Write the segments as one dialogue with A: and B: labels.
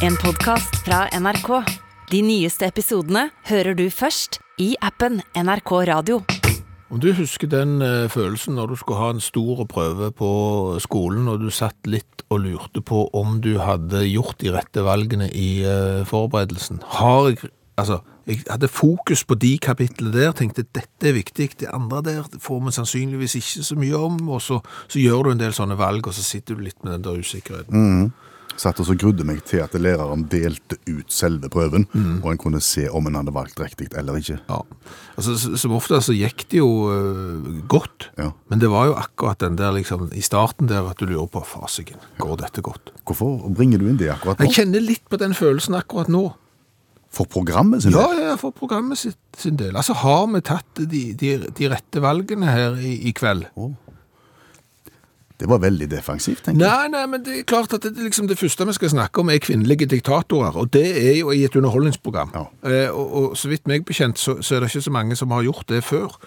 A: En podcast fra NRK. De nyeste episodene hører du først i appen NRK Radio.
B: Om du husker den eh, følelsen når du skulle ha en stor prøve på skolen, og du satt litt og lurte på om du hadde gjort de rette valgene i eh, forberedelsen. Har jeg, altså, jeg hadde fokus på de kapitlene der, tenkte dette er viktig, det andre der får vi sannsynligvis ikke så mye om, og så, så gjør du en del sånne valg, og så sitter du litt med den der usikkerheten.
C: Satt og så grudde meg til at læreren delte ut selve prøven, og en kunne se om en hadde valgt riktig eller ikke.
B: Ja, altså som ofte så gikk det jo uh, godt,
C: Ja.
B: men det var jo akkurat den der liksom, i starten der at du lurer på, fasiken, går dette godt?
C: Hvorfor bringer du inn det akkurat nå?
B: Jeg kjenner litt på den følelsen akkurat nå.
C: For programmet sin
B: Ja,
C: del?
B: ja, for programmet sin del. Altså, har vi tatt de, de, de rette valgene her i, i kveld?
C: Det var veldig defensivt, tenker jeg.
B: Nei, nei, men det er klart at det, liksom det første vi skal snakke om er kvinnelige diktatorer, og det er jo i et underholdningsprogram.
C: Ja.
B: Eh, og, og så vidt meg bekjent, så, så er det ikke så mange som har gjort det før.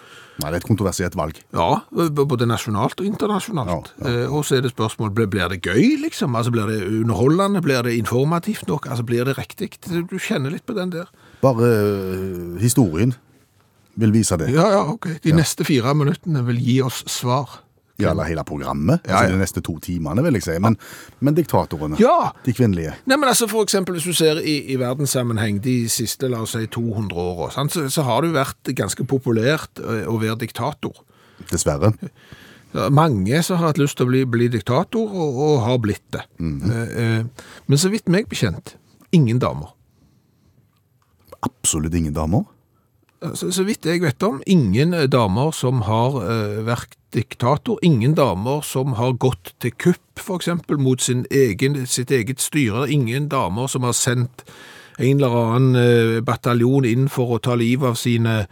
C: Nei, det er et kontroversielt valg.
B: Ja, både nasjonalt og internasjonalt.
C: Ja,
B: Eh, og så er det spørsmål, blir, blir det gøy, liksom? Altså, blir det underholdende? Blir det informativt nok? Altså, blir det riktig? Du kjenner litt på den der.
C: Bare øh, historien vil vise det.
B: Ja, ja, ok. De neste fire minuttene vil gi oss svar.
C: Ja, eller hele programmet.
B: Ja,
C: Altså
B: ja.
C: de neste to timene, vil jeg si. Men, men diktatorene,
B: Ja!
C: de kvinnelige.
B: Nei, men altså for eksempel hvis du ser i, i verdenssammenheng de siste, la oss si, 200 åra, så, så har det jo vært ganske populært å være diktator.
C: Dessverre.
B: Er mange som har hatt lyst til å bli, bli diktator, og, og har blitt det. Mm -hmm. men så vidt meg bekjent, ingen damer.
C: Absolutt ingen damer.
B: Så, så vidt jeg vet om, ingen damer som har eh, vært diktator, ingen damer som har gått til kupp, eksempel, mot sin egen, sitt eget styre, ingen damer som har sendt en eller annen eh, bataljon inn for å ta livet av sine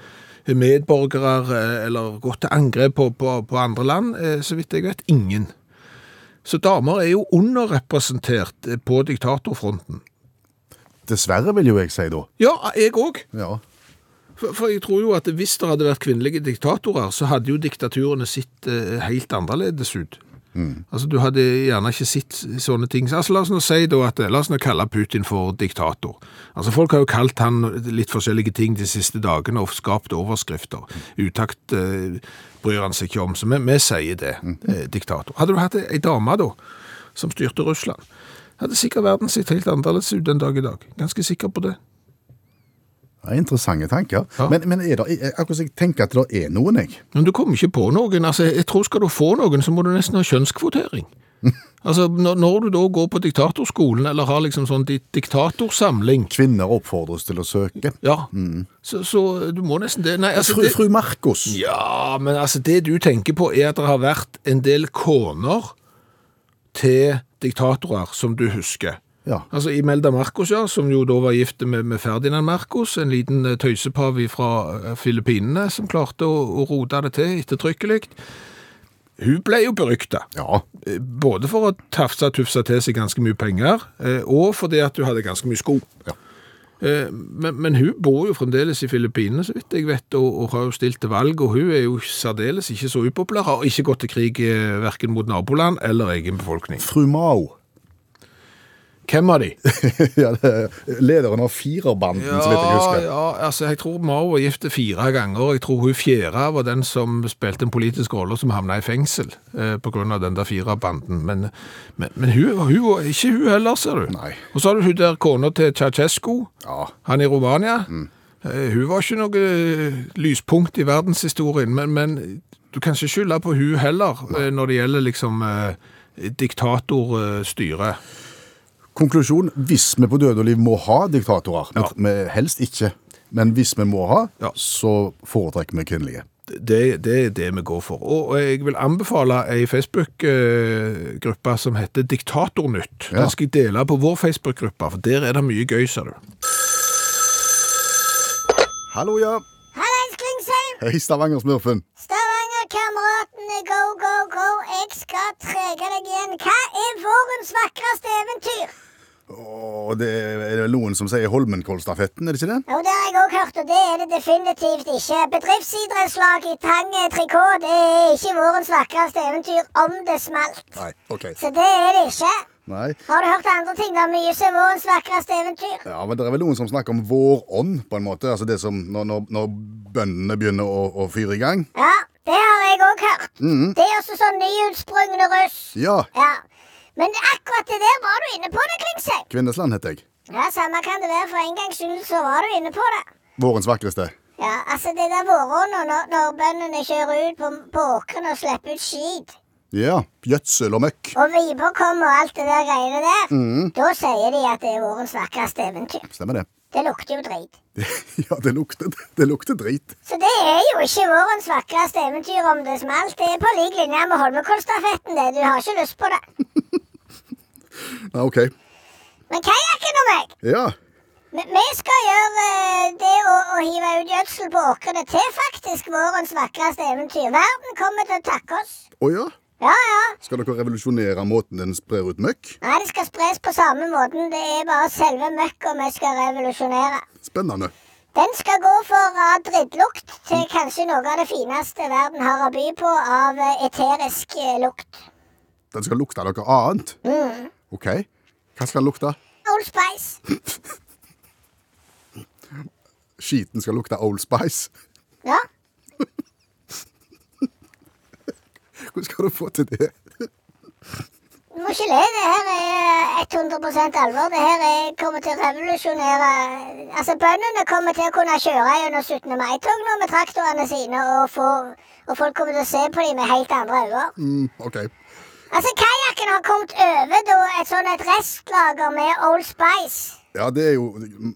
B: medborgere, eh, eller gått til angrep på, på, på andre land, eh, så vidt jeg vet, ingen. Så damer er jo underrepresentert eh, på diktatorfronten.
C: Dessverre, vil jo jeg si da.
B: Ja, jeg òg.
C: Ja.
B: For, jeg tror jo at hvis det hadde vært kvinnelige diktatorer, så hadde jo diktaturene sett eh, helt annerledes ut. Altså, du hadde gjerne ikke sett sånne ting. Altså, la oss nå si da at, la oss nå kalle Putin for diktator. Altså, folk har jo kalt han litt forskjellige ting de siste dagene og skapt overskrifter. Utakt eh, bryr han seg ikke om, så vi, vi sier det, eh, diktator. Hadde du hatt ei dame da, som styrte Russland, hadde sikkert verden sett helt annerledes ut den dag i dag. Ganske sikker på det.
C: Er interessante tanker.
B: Ja.
C: Men, men er det, akkurat jeg tenker at det er noen, jeg.
B: Men du kommer ikke på noen. Altså, jeg tror skal du få noen, så må du nesten ha kjønnskvotering. Altså, når, når du da går på diktatorskolen, eller har liksom sånn di diktatorsamling,
C: Kvinner oppfordres til å søke.
B: ja, så, så du må nesten det. Nei, altså,
C: Fru,
B: det
C: fru Marcos.
B: ja, men altså, det du tenker på er at det har vært en del koner til diktatorer, som du husker.
C: Ja.
B: Altså Imelda Marcos, ja, som jo da var gift med, med Ferdinand Marcos, en liten tøysepave tøysepav fra eh, Filippinene, som klarte å, å rote det til ettertrykkelig. Hun ble jo berykta.
C: Ja.
B: Eh, Både for å tafse og tufse til seg ganske mye penger, eh, og fordi at hun hadde ganske mye sko.
C: Ja.
B: Eh, Men, men hun bor jo fremdeles i Filippinene, så vidt jeg vet, og, og har jo stilt til valg, og hun er jo særdeles ikke så upopulær, har ikke gått til krig verken mot naboland eller egen befolkning.
C: Fru Mao.
B: Hvem av de?
C: ja, er lederen av firerbanden, så vidt jeg husker.
B: ja, altså jeg tror Mao var gift fire ganger, jeg tror hun fjerde var den som spilte en politisk rolle som havna i fengsel eh, av den der firerbanden. Men, men, men hun, hun, ikke hun heller, ser du.
C: Nei.
B: Og så har du hun der kona til Ceausescu,
C: Ja.
B: han i Romania.
C: Mm.
B: Eh, Hun var ikke noe eh, lyspunkt i verdenshistorien, men, men du kan ikke skylde på hun heller eh, når det gjelder liksom eh, diktatorstyre.
C: Konklusjon, hvis vi på død og liv må ha diktatorer,
B: Ja.
C: men helst ikke, men hvis vi må ha,
B: Ja.
C: så foretrekker vi kvinnelige.
B: Det, det er det vi går for. Og og jeg vil anbefale ei Facebook-gruppe som heter Diktatornytt.
C: Ja.
B: Den skal jeg dele på vår Facebook-gruppe, for der er det mye gøy, ser du.
C: Hallo, ja.
D: Hallais, Klingsheim!
C: Hei, Stavanger-smurfen.
D: Stavanger-kameratene, go, go, go! Jeg skal trege deg igjen. Hva er vårens vakreste eventyr?
C: Og det er vel noen som sier Holmenkollstafetten, er det ikke det?
D: Jo, det har jeg òg hørt, og det er det definitivt ikke. Bedriftsidrettslag i tang trikot det er ikke vårens vakreste eventyr om det smalt.
C: Nei, ok.
D: Så det er det ikke.
C: Nei.
D: Har du hørt andre ting? da? Mye som vårens vakreste eventyr.
C: Ja, men Det er vel noen som snakker om vårånd, på en måte. Altså det som når, når, når bøndene begynner å, å fyre i gang.
D: Ja, det har jeg òg hørt. Det er også sånn nyutsprungne russ.
C: Ja.
D: Ja. Men akkurat det der var du inne på det, Klingsheim.
C: Kvinnesland heter jeg.
D: Ja, samme kan det være. For en gangs skyld så var du inne på det.
C: Vårens vakreste.
D: Ja, altså det der våronna når, når bøndene kjører ut på, på åkrene og slipper ut skit,
C: Ja. Gjødsel og møkk.
D: og viper kommer og alt det der greiene der, da sier de at det er vårens vakreste eventyr.
C: Stemmer det.
D: Det lukter jo drit.
C: Ja, det lukter, det lukter drit.
D: Så det er jo ikke vårens vakreste eventyr om det smalt. Det er på lik linje med Holmenkollstafetten, det. Du har ikke lyst på det.
C: Ja, OK.
D: Men kajakken og meg,
C: Ja.
D: vi vi skal gjøre eh, det å, å hive ut gjødsel på åkrene til faktisk vårens vakreste eventyr. Verden kommer til å takke oss.
C: Å ja.
D: Ja, ja.
C: Skal dere revolusjonere måten den sprer ut møkk?
D: Nei, det skal spres på samme måten. Det er bare selve møkka vi skal revolusjonere.
C: Spennende.
D: Den skal gå fra drittlukt til kanskje noe av det fineste verden har å by på av eh, eterisk eh, lukt.
C: Den skal lukte noe annet? OK. Hva skal lukte?
D: Old Spice.
C: Skiten skal lukte Old Spice.
D: Ja.
C: Hvordan skal du få til det?
D: Du må ikke le. Det her er 100 alvor. Det her er, kommer til å revolusjonere Altså, Bøndene kommer til å kunne kjøre gjennom 17. mai-tog nå med traktorene sine, og, få, og folk kommer til å se på dem med helt andre øyne.
C: Mm, OK.
D: Altså, Kajakken har kommet over da, et sånn et restlager med Old Spice.
C: Ja, det er jo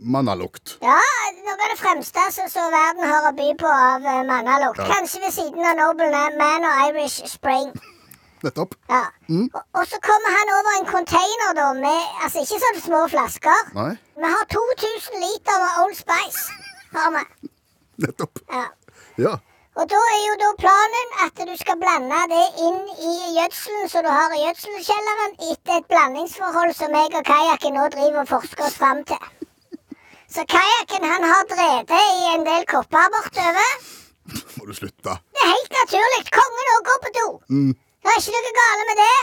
C: mannalukt.
D: Ja, noe av det fremste som så verden har å by på av uh, mannalukt.
C: Ja.
D: Kanskje ved siden av Noble Man og Irish Spring.
C: Nettopp.
D: Ja. Og, og så kommer han over en container da med Altså ikke sånne små flasker.
C: Nei,
D: Vi har 2000 liter med Old Spice. Har vi.
C: nettopp.
D: Ja.
C: Ja.
D: Og da er jo da planen at du skal blande det inn i gjødselen som du har i gjødselkjelleren, etter et blandingsforhold som jeg og kajakken nå driver og forsker oss fram til. Så kajakken han har drevet i en del kopper bortover.
C: Må du slutte.
D: Det er helt naturlig. Kongen òg går på do. Det er ikke noe gale med det.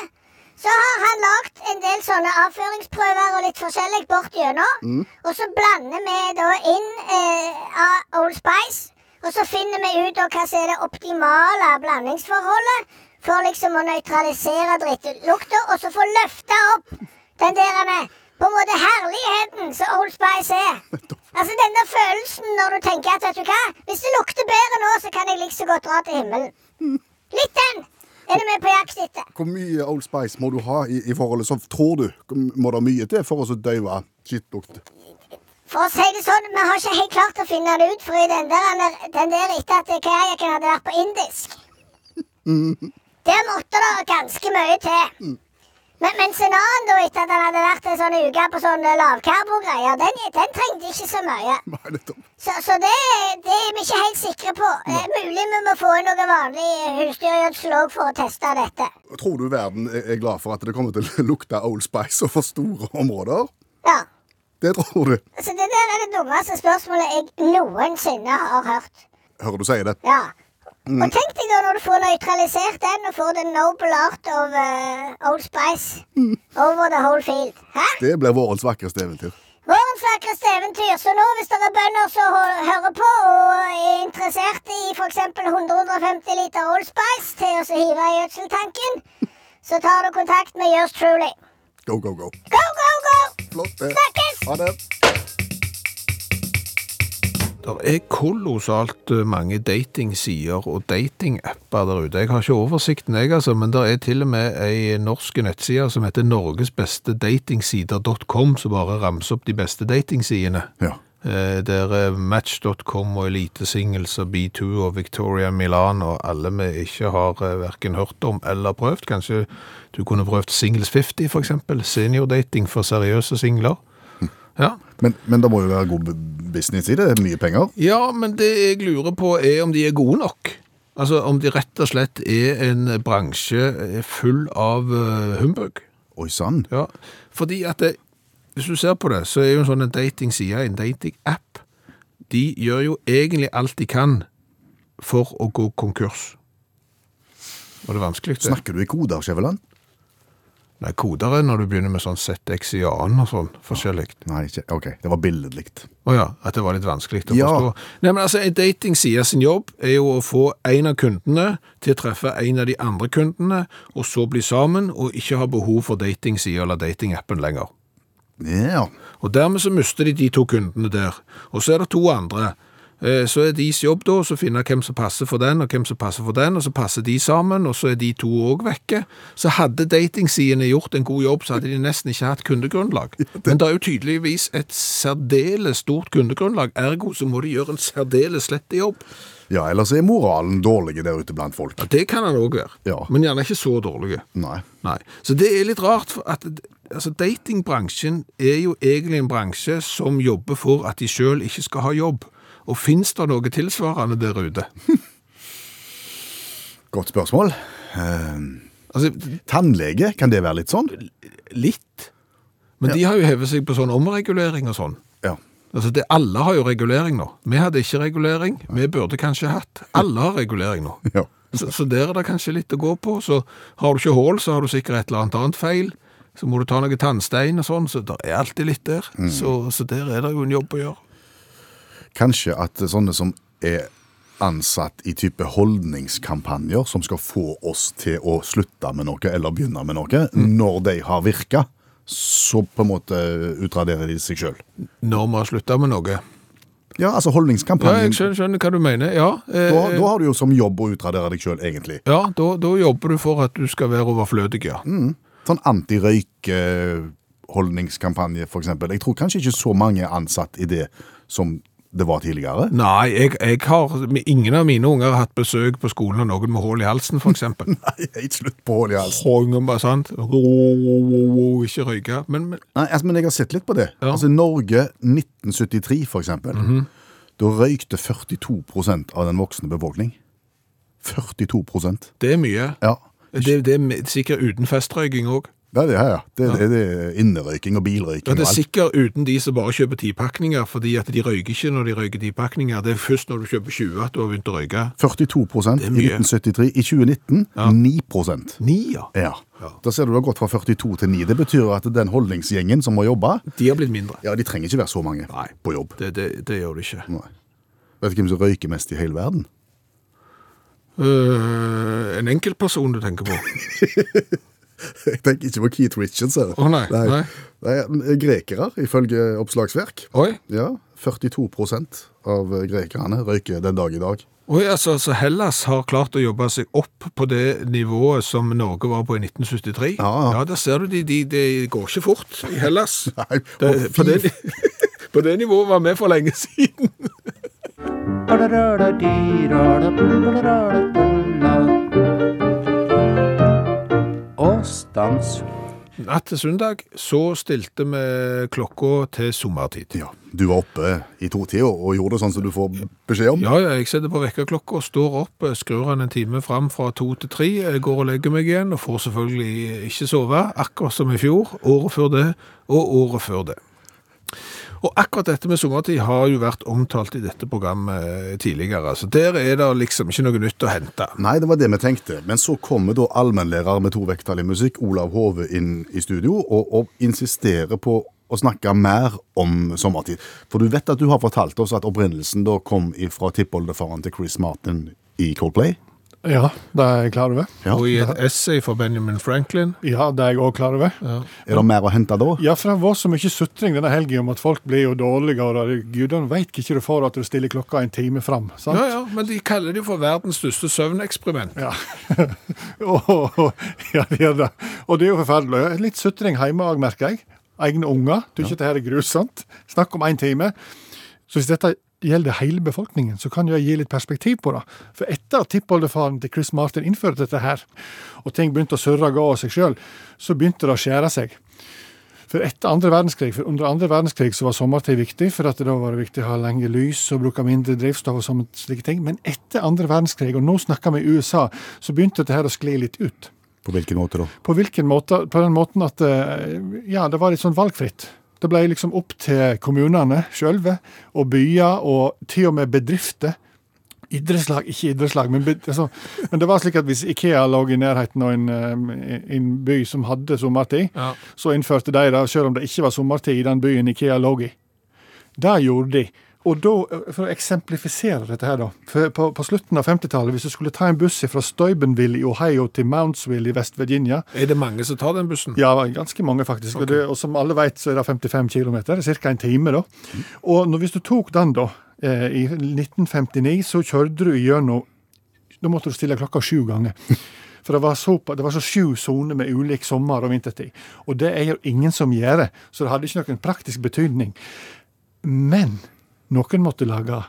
D: Så har han lagd en del sånne avføringsprøver og litt forskjellig bort gjennom. Og så blander vi da inn eh, av Old Spice. Og så finner vi ut hva som er det optimale blandingsforholdet for liksom å nøytralisere drittlukta, og så få løfta opp den der med på en måte herligheten som Old Spice er. Altså den der følelsen når du tenker at vet du hva, hvis det lukter bedre nå, så kan jeg like så godt dra til himmelen. Litt den er du med på jakt etter.
C: Hvor mye Old Spice må du ha i, i forholdet? Så tror du må det mye til for å døyve skittlukt?
D: For å si det sånn, vi har ikke helt klart å finne det ut, for i den der, den der etter at kajakken hadde vært på indisk Der måtte det ganske mye til. Men, mens en annen, da, etter at han hadde vært en sånn uke på sånne lavkarbo-greier, den, den trengte ikke så mye.
C: Nei.
D: Så, så det, det er vi ikke helt sikre på. Det er mulig vi må få inn noe vanlig husdyrgjødsel òg for å teste dette.
C: Tror du verden er er glad for at det kommer til å lukte Old Spice over store områder?
D: Ja.
C: Det tror du.
D: Så det der er det dummeste spørsmålet jeg noensinne har hørt.
C: Hører du sier det.
D: Ja. Og tenk deg da når du får nøytralisert den og får the noble art of uh, Old Spice over the whole field. Hæ?
C: Det blir vårens vakreste eventyr.
D: Vårens vakreste eventyr. Så nå hvis det er bønder som hører på og er interessert i f.eks. 100-150 liter Old Spice til å hive i gjødseltanken, så tar du kontakt med yours truly.
C: Go, go, go.
D: Go, go, go!
C: Flott. det.
D: Snakkes!
C: Ha det.
B: Det er kolossalt eh, mange datingsider og datingapper der ute. Jeg har ikke oversikten, jeg, altså, men det er til og med ei norsk nettside som heter norgesbestedatingsider.com, som bare ramser opp de beste datingsidene.
C: Ja.
B: Eh, Der er Match.com og Elite Singles og B2 og Victoria Milan og alle vi ikke har verken hørt om eller prøvd. Kanskje du kunne prøvd Singles 50 for eksempel, seniordating for seriøse singler. Ja.
C: Men, men det må jo være god business i det. Det er mye penger.
B: Ja, men det jeg lurer på er om de er gode nok. Altså om de rett og slett er en bransje eh, full av humbug.
C: Oi sann.
B: Ja, fordi at det, hvis du ser på det, så er jo en sånn en datingside, en dating-app, de gjør jo egentlig alt de kan for å gå konkurs. Og det er vanskelig det?
C: Snakker du i koder, Skjæveland?
B: Nei, koder er når du begynner med sånn ZX i annen og sånn, forskjellig.
C: Nei, ikke, ok, det var billedlikt.
B: Å ja, at det var litt vanskelig å
C: Ja.
B: forstå. Nei, men altså, En datingside sin jobb er jo å få en av kundene til å treffe en av de andre kundene, og så bli sammen, og ikke ha behov for datingsida eller datingappen lenger.
C: Ja,
B: Og dermed så mister de de to kundene der. Og så er det to andre. Eh, Så er deres jobb da å finne hvem som passer for den, og hvem som passer for den, og så passer de sammen, og så er de to òg vekke. Så hadde datingsidene gjort en god jobb, så hadde de nesten ikke hatt kundegrunnlag. Men det er jo tydeligvis et særdeles stort kundegrunnlag, ergo så må de gjøre en særdeles lett jobb.
C: ja ellers er moralen dårlig der ute blant folk.
B: Ja, det kan han òg være,
C: Ja.
B: men gjerne ikke så dårlige.
C: Nei.
B: Nei. Så det er litt rart, at altså, datingbransjen er jo egentlig en bransje som jobber for at de sjøl ikke skal ha jobb. Og fins det noe tilsvarende der ute?
C: Godt spørsmål. Uh,
B: Altså,
C: tannlege, kan det være litt sånn?
B: litt. Men de har jo hevet seg på sånn omregulering og sånn.
C: Ja.
B: Altså, det, Alle har jo regulering nå. Vi hadde ikke regulering. Vi burde kanskje hatt. Alle har regulering nå.
C: ja.
B: Så, så der er det kanskje litt å gå på. Så har du ikke hull, så har du sikkert et eller annet annet feil. Så må du ta noe tannstein og sånn, så det er alltid litt der. Så, så der er det jo en jobb å gjøre.
C: Kanskje at sånne som er ansatt i type holdningskampanjer, som skal få oss til å slutte med noe eller begynne med noe, når de har virka, så på en måte utraderer de seg sjøl.
B: Når vi har slutta med noe.
C: Ja, altså holdningskampanjen.
B: Ja, jeg skjønner, skjønner hva du mener. Ja, eh,
C: da, da har du jo som jobb å utradere deg sjøl, egentlig.
B: ja da, da jobber du for at du skal være overflødig, ja.
C: Sånn antirøykholdningskampanje, f.eks. Jeg tror kanskje ikke så mange er ansatt i det som det var tidligere.
B: Nei, jeg, jeg har, ingen av mine unger har hatt besøk på skolen av noen med hull i halsen, eksempel.
C: Nei, helt slutt på hull i halsen.
B: Hånden bare, sant? Ikke røyke. Men, men
C: Nei, altså, men jeg har sett litt på det.
B: Ja.
C: Altså Norge 1973, for eksempel. Da røykte 42% av den voksne befolkning. 42%
B: det er mye.
C: Ja.
B: Det, det er sikkert uten festrøyking òg.
C: Ja, det er ja. Det, Er, det er innerøyking og bilrøyking
B: Ja, det er sikkert uten de som bare kjøper tipakninger, fordi at de røyker ikke når de røyker tipakninger. Det er først når du kjøper 20 at du har begynt å røyke.
C: 42
B: er
C: i 1973. I 2019 9
B: Ni, ja.
C: Ja. Da ser du det har gått fra 42 til 9. Det betyr at den holdningsgjengen som må jobbe,
B: De har blitt mindre.
C: ja, de trenger ikke være så mange
B: Nei.
C: på jobb.
B: Det, det, det gjør de ikke.
C: Nei. Vet du hvem som røyker mest i hele verden?
B: Øh, en enkeltperson du tenker på?
C: Jeg tenker ikke på Keith Richards. Her.
B: Å, nei, nei.
C: Nei, Grekere, ifølge oppslagsverk.
B: Oi,
C: Ja, 42% av grekerne røyker den dag i dag.
B: Oi altså, så Hellas har klart å jobbe seg opp på det nivået som Norge var på i 1973.
C: Ja, ja.
B: ja der ser du, de, de, det går ikke fort i Hellas.
C: Nei,
B: det, på, det, på det nivået var vi for lenge siden.
E: Og stans.
B: Natt til søndag så stilte vi klokka til sommertid.
C: Ja, Du var oppe i to tider og gjorde det sånn som du får beskjed om.
B: Ja, ja, jeg setter på vekkerklokka, står opp, skrur han en time fram fra to til tre, jeg går og legger meg igjen, og får selvfølgelig ikke sove, akkurat som i fjor, året før det, og året før det. Og akkurat dette med sommertid har jo vært omtalt i dette programmet eh, tidligere, så der er det liksom ikke noe nytt å hente.
C: Nei, det var det vi tenkte. Men så kommer da allmennlærer med to vekttall i musikk, Olav Hove, inn i studio og, og insisterer på å snakke mer om sommertid. For du vet at du har fortalt oss at opprinnelsen da kom fra tippoldefaren til Chris Martin i Coldplay.
F: Ja, det er jeg klar over.
C: Ja.
B: Og i et essay for Benjamin Franklin,
F: Ja, det er jeg òg klar over.
C: Er det mer å hente da?
F: Ja, for det var så mye sutring denne helgen om at folk blir jo dårligere. det- gudene veit ikke du får at du stiller klokka en time fram. sant?
B: ja, ja, men de kaller det jo for verdens største søvneksperiment.
F: Ja. og, ja, det gjør det. Og det er jo forferdelig. Litt sutring hjemme òg, merker jeg. Egne unger. Du ikke dette her er grusomt. Snakk om én time. Så hvis dette gjelder hele befolkningen, så kan jeg gi litt perspektiv på det. For etter at tippoldefaren til Chris Martin innførte dette her, og ting begynte å surre og gå av seg sjøl, så begynte det å skjære seg. For etter andre verdenskrig, for under andre verdenskrig så var sommertid viktig, for at det da var det viktig å ha lenge lys og bruke mindre drivstoff og sånne slike ting. Men etter andre verdenskrig, og nå snakker vi USA, så begynte dette her å skli litt ut.
C: På hvilken måte da?
F: På hvilken måte? På den måten at eh, ja, det var litt sånn valgfritt. Det ble liksom opp til kommunene sjølve, og byer, og til og med bedrifter, idrettslag, ikke idrettslag, men, altså, men det var slik at hvis Ikea lå i nærheten av en, eh, en by som hadde sommertid,
B: Ja.
F: så innførte de det, selv om det ikke var sommertid i den byen Ikea lå i. Det gjorde de. Og da, eh, For å eksemplifisere dette her, da. For på, på slutten av 50-tallet, hvis du skulle ta en buss fra Steubenville i Ohio til Mountsville i West Virginia
B: Er det mange som tar den bussen?
F: Ja, ganske mange, faktisk. Og, det, og som alle vet, så er det 55 km. Det ca. en time, da. Og når, hvis du tok den, da, eh, i 1959, så kjørte du gjennom Da måtte du stille klokka sju ganger. For det var, så, det var så sju soner med ulik sommer- og vintertid. Og det er jo ingen som gjør, så det hadde ikke noen praktisk betydning. Men noen måtte lage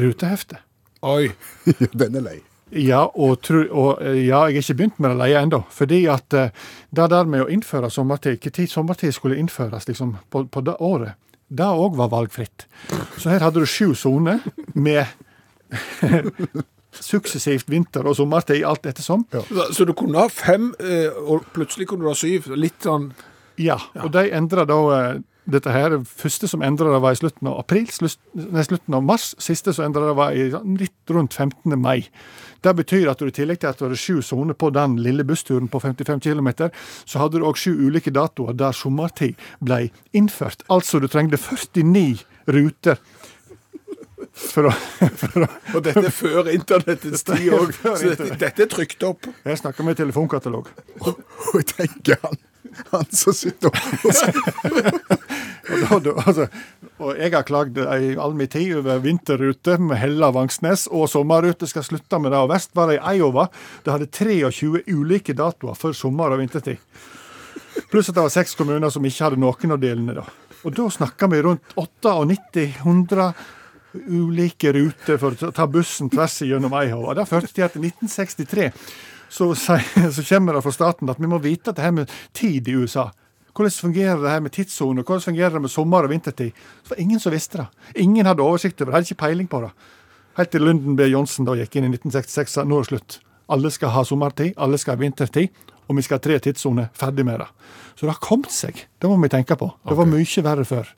F: rutehefte.
B: Oi.
C: Den er lei.
F: Ja, og, tru, og eh, ja, jeg er ikke begynt med det leie ennå. Fordi at eh, det der med å innføre sommertid, når sommertid skulle innføres liksom, på, på det året, det òg var valgfritt. Så her hadde du sju soner med suksessivt vinter- og sommertid, alt ettersom.
B: Så, så du kunne ha fem, eh, og plutselig kunne du ha syv. Litt sånn
F: Ja, og de endra da dette her. Første som endra det, var i slutten av april, nei, slutten av mars. Siste som endra det, var i litt rundt 15. mai. Det betyr at du i tillegg til at det er sju soner på den lille bussturen på 55 km, så hadde du òg sju ulike datoer der sommertid ble innført. Altså du trengte 49 ruter for å, for å
B: Og dette er før internettets tid òg. Så dette, dette er trykt opp.
F: Jeg snakker med telefonkatalog.
C: Og jeg tenker han, han som sitter og
F: Og, da, altså, og jeg har klagd i all min tid over vinterrute med Hella-Vangsnes, og sommerrute skal slutte med det. Og verst var det i Iowa. Det hadde 23 ulike datoer for sommer- og vintertid. Pluss at det var seks kommuner som ikke hadde noen av delene. da. Og da snakker vi rundt 98-100 ulike ruter for å ta bussen tvers igjennom Iowa. Det førte til at i 1963 så, så kommer det fra staten at vi må vite at det her med tid i USA hvordan fungerer det her med tidssone? Hvordan fungerer det med sommer- og vintertid? Det var ingen som visste det. Ingen hadde oversikt over det, hadde ikke peiling på det. Helt til Lunden B. Johnsen da gikk inn i 1966 sa nå er det slutt. Alle skal ha sommertid, alle skal ha vintertid, og vi skal ha tre tidssoner. Ferdig med det. Så det har kommet seg. Det må vi tenke på. Det var mye verre før.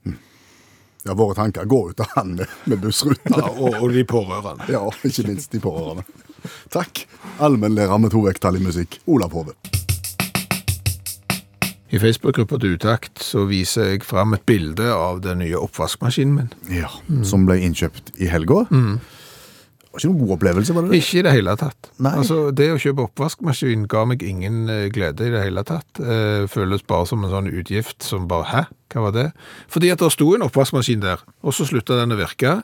C: Ja, våre tanker går ut av han med, med bussrutene.
B: Ja, og, og de pårørende.
C: Ja, ikke minst de pårørende. Takk. Allmennlærer med to vekttall i musikk, Olav Hove.
B: I Facebook-gruppa til Utakt så viser jeg fram et bilde av den nye oppvaskmaskinen min.
C: Ja, Som ble innkjøpt i helga. Det var ikke noen god opplevelse, var det det?
B: Ikke i det hele tatt.
C: Nei.
B: Altså, Det å kjøpe oppvaskmaskin ga meg ingen eh, glede i det hele tatt. Eh, føles bare som en sånn utgift som bare Hæ, hva var det? Fordi at det sto en oppvaskmaskin der, og så slutta den å virke.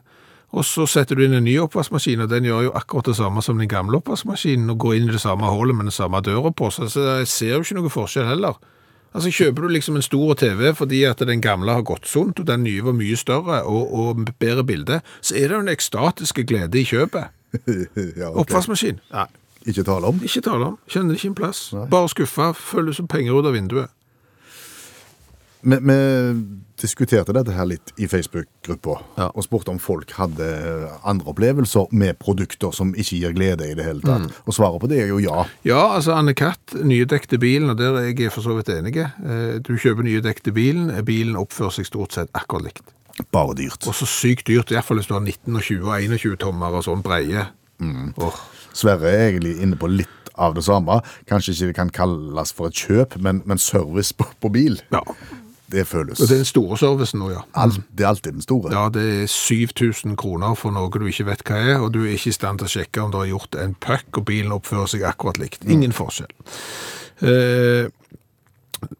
B: Og så setter du inn en ny oppvaskmaskin, og den gjør jo akkurat det samme som den gamle oppvaskmaskinen, og går inn i det samme hullet med den samme døra på, så jeg ser jo ikke noe forskjell heller. Altså Kjøper du liksom en stor TV fordi at den gamle har gått sunt, og den nye var mye større og, og bedre bilde, så er det jo en ekstatiske glede i kjøpet.
C: ja, okay.
B: Oppvaskmaskin? Nei.
C: Ikke tale om.
B: Ikke tale om. Kjenner ikke en plass. Bare skuffa. Føles som penger ut av vinduet.
C: Men... vi diskuterte dette her litt i Facebook-gruppa,
B: Ja.
C: og spurte om folk hadde andre opplevelser med produkter som ikke gir glede i det hele tatt. Og svaret på det er jo ja.
B: Ja, altså Anne Katt, nydekte bilen, og der er jeg for så vidt enig. Eh, Du kjøper nydekte bilen, eh, bilen oppfører seg stort sett akkurat likt.
C: Bare dyrt.
B: Og så sykt dyrt, i hvert fall hvis du har 19 og 20 og 21 tommer og sånn breie. Åh.
C: Sverre er egentlig inne på litt av det samme. Kanskje ikke det kan kalles for et kjøp, men, men service på, på bil,
B: Ja.
C: Det føles.
B: Og det er den store servicen nå, ja.
C: Alt, det er alltid den store.
B: Ja, det er 7000 kroner for noe du ikke vet hva er, og du er ikke i stand til å sjekke om du har gjort en puck, og bilen oppfører seg akkurat likt. Ingen forskjell. Eh,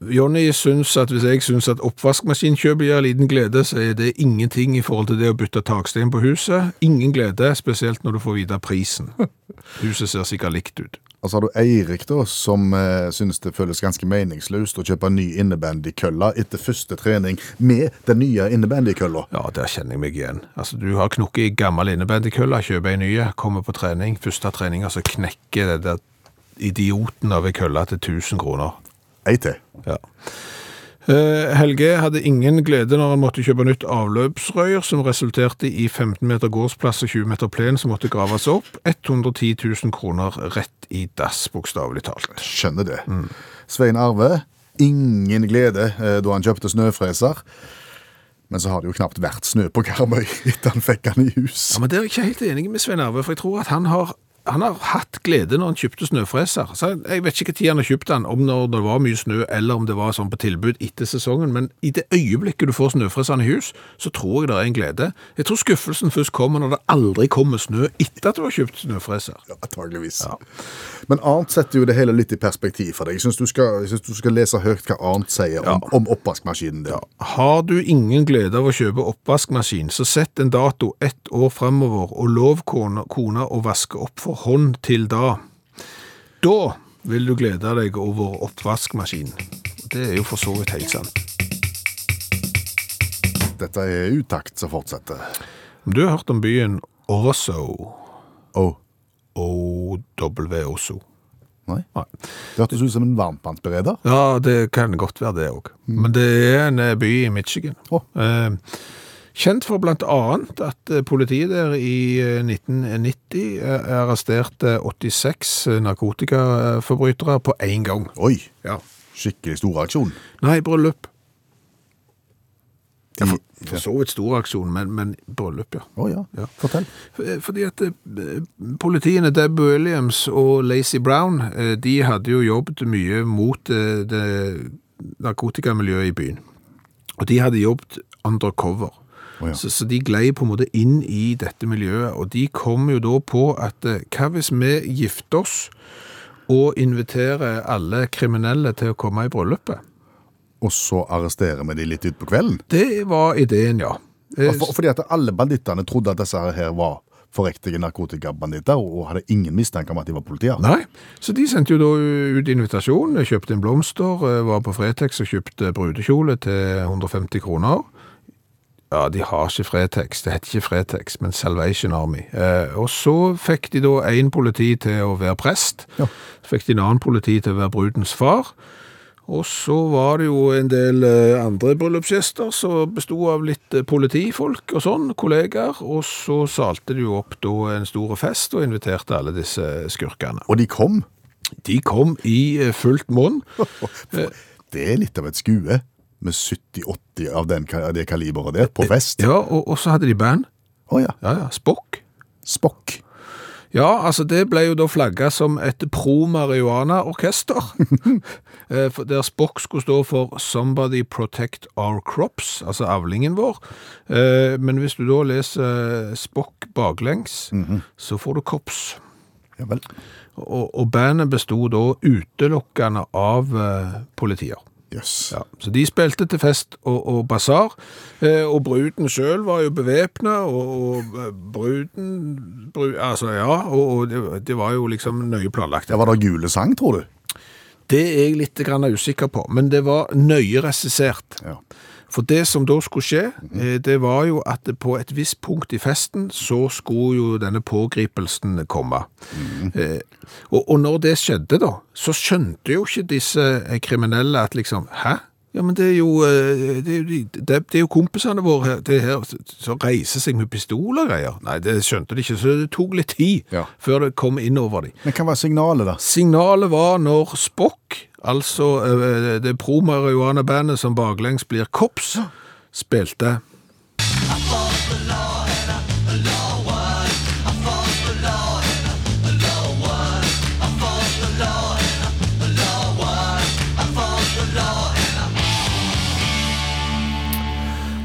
B: Jonny syns at hvis jeg syns at oppvaskmaskinkjøpet gir liten glede, så er det ingenting i forhold til det å bytte takstein på huset. Ingen glede, spesielt når du får vite prisen. Huset ser sikkert likt ut.
C: Og så har du Eirik, da, som eh, synes det føles ganske meningsløst å kjøpe ny innebandykølle etter første trening med den nye innebandykølla.
B: Ja, der kjenner jeg meg igjen. Altså, du har knukket i gammel innebandykølle, kjøper ei ny, kommer på trening. Første treninga så knekker det der idioten av ei kølle til 1000 kroner.
C: Ei til.
B: Ja. Eh, Helge hadde ingen glede når han måtte kjøpe nytt avløpsrøyer, som resulterte i 15 meter gårdsplass og 20 meter plen som måtte graves opp. 110 000 kroner rett i dass, bokstavelig talt.
C: Skjønner det. Svein Arve, ingen glede eh, da han kjøpte snøfreser. Men så har det jo knapt vært snø på Karmøy etter han fikk han i hus.
B: Ja, men Det er jeg ikke helt enig med Svein Arve, for jeg tror at han har, han har hatt glede når han kjøpte snøfreser. Så jeg vet ikke når han har kjøpt den, om når det var mye snø, eller om det var sånn på tilbud etter sesongen, men i det øyeblikket du får snøfreseren i hus, så tror jeg det er en glede. Jeg tror skuffelsen først kommer når det aldri kommer snø etter at du har kjøpt snøfreser.
C: Ja, Antageligvis. Men Arnt setter jo det hele litt i perspektiv for deg. Jeg syns du, du skal lese høyt hva Arnt sier om, om oppvaskmaskinen din.
B: Har du ingen glede av å kjøpe oppvaskmaskin, så sett en dato ett år fremover, og lov kona, kona å vaske opp for hånd til da. Da vil du glede deg over oppvaskmaskinen. Det er jo for så vidt helt sant.
C: Dette er utakt som fortsetter.
B: Du har hørt om byen Orso,
C: Oh,
B: O-W-Oso.
C: nei.
B: Nei.
C: Det hørtes ut som en varmtvannsbereder.
B: Ja, det kan godt være det òg. Men det er en eh, by i Michigan.
C: Oh.
B: Eh, kjent for annet at eh, politiet der i eh, 1990 eh, arresterte 86 narkotikaforbrytere på én gang.
C: Oi,
B: Ja.
C: skikkelig stor aksjon.
B: Nei, bryllup. Ja, for, for så vidt stor aksjon, men, men bryllup, ja.
C: Å ja.
B: Ja.
C: fortell.
B: Fordi at eh, politiene Deb Williams og Lacey Brown, eh, de hadde jo jobbet mye mot eh, det narkotikamiljøet i byen. Og de hadde jobbet undercover.
C: Å ja.
B: så, så de glei på en måte inn i dette miljøet, og de kom jo da på at eh, hva hvis vi gifter oss og inviterer alle kriminelle til å komme i bryllupet?
C: Og så arresterer vi de litt utpå kvelden.
B: Det var ideen, ja. Eh,
C: For, fordi at alle bandittene trodde at disse her var forrektige narkotikabanditter, og hadde ingen mistanke om at de var politier.
B: Nei, så de sendte jo da ut invitasjon, kjøpte en blomster, eh, var på Fretex og kjøpte brudekjole til 150 kroner. Ja, de har ikke Fretex, det heter ikke Fretex, men Salvation Army. Eh, og så fikk de da en politi til å være prest,
C: Ja.
B: så fikk de en annen politi til å være brudens far, og så var det jo en del eh, andre bryllupsgjester som bestod av litt eh, politifolk og sånn, kollegaer, og så salte de jo opp da en stor fest og inviterte alle disse skurkene.
C: Og de kom.
B: De kom i eh, fullt monn.
C: Det er litt av et skue med 70-80 av av, det kaliberet der på fest.
B: Ja, og, og så hadde de band.
C: Å ja.
B: Ja, ja, Spock.
C: Spock.
B: Ja, altså det ble jo da flagga som et pro-marihuana-orkester. Eh, Der Spock skulle stå for 'Somebody Protect Our Crops', altså avlingen vår. Eh, Men hvis du da leser Spock baklengs, så får du kops.
C: Ja vel.
B: Og, og bandet bestod da utelukkende av eh, politier.
C: Jøss.
B: Ja, så de spilte til fest og, og basar, eh, og bruden selv var jo bevæpna, og, og eh, bruden, bru, altså ja, og, og det, det var jo liksom nøye planlagt.
C: Ja, var det gule sang, tror du?
B: Det er jeg litt grann usikker på, men det var nøye regissert.
C: Ja.
B: For det som da skulle skje, eh, det var jo at på et visst punkt i festen, så skulle jo denne pågripelsen komme. Mm. og, og når det skjedde da, så skjønte jo ikke disse eh, kriminelle at liksom, hæ? Ja, men det er jo, det er jo, det er jo kompisene våre her, det her som reiser seg med pistol og greier. Nei, det skjønte de ikke, så det tok litt tid
C: Ja.
B: før det kom inn over dem.
C: Men hva var signalet, da?
B: Signalet var når Spock, altså eh, det pro-marihuana-bandet som baklengs blir Kops, spilte.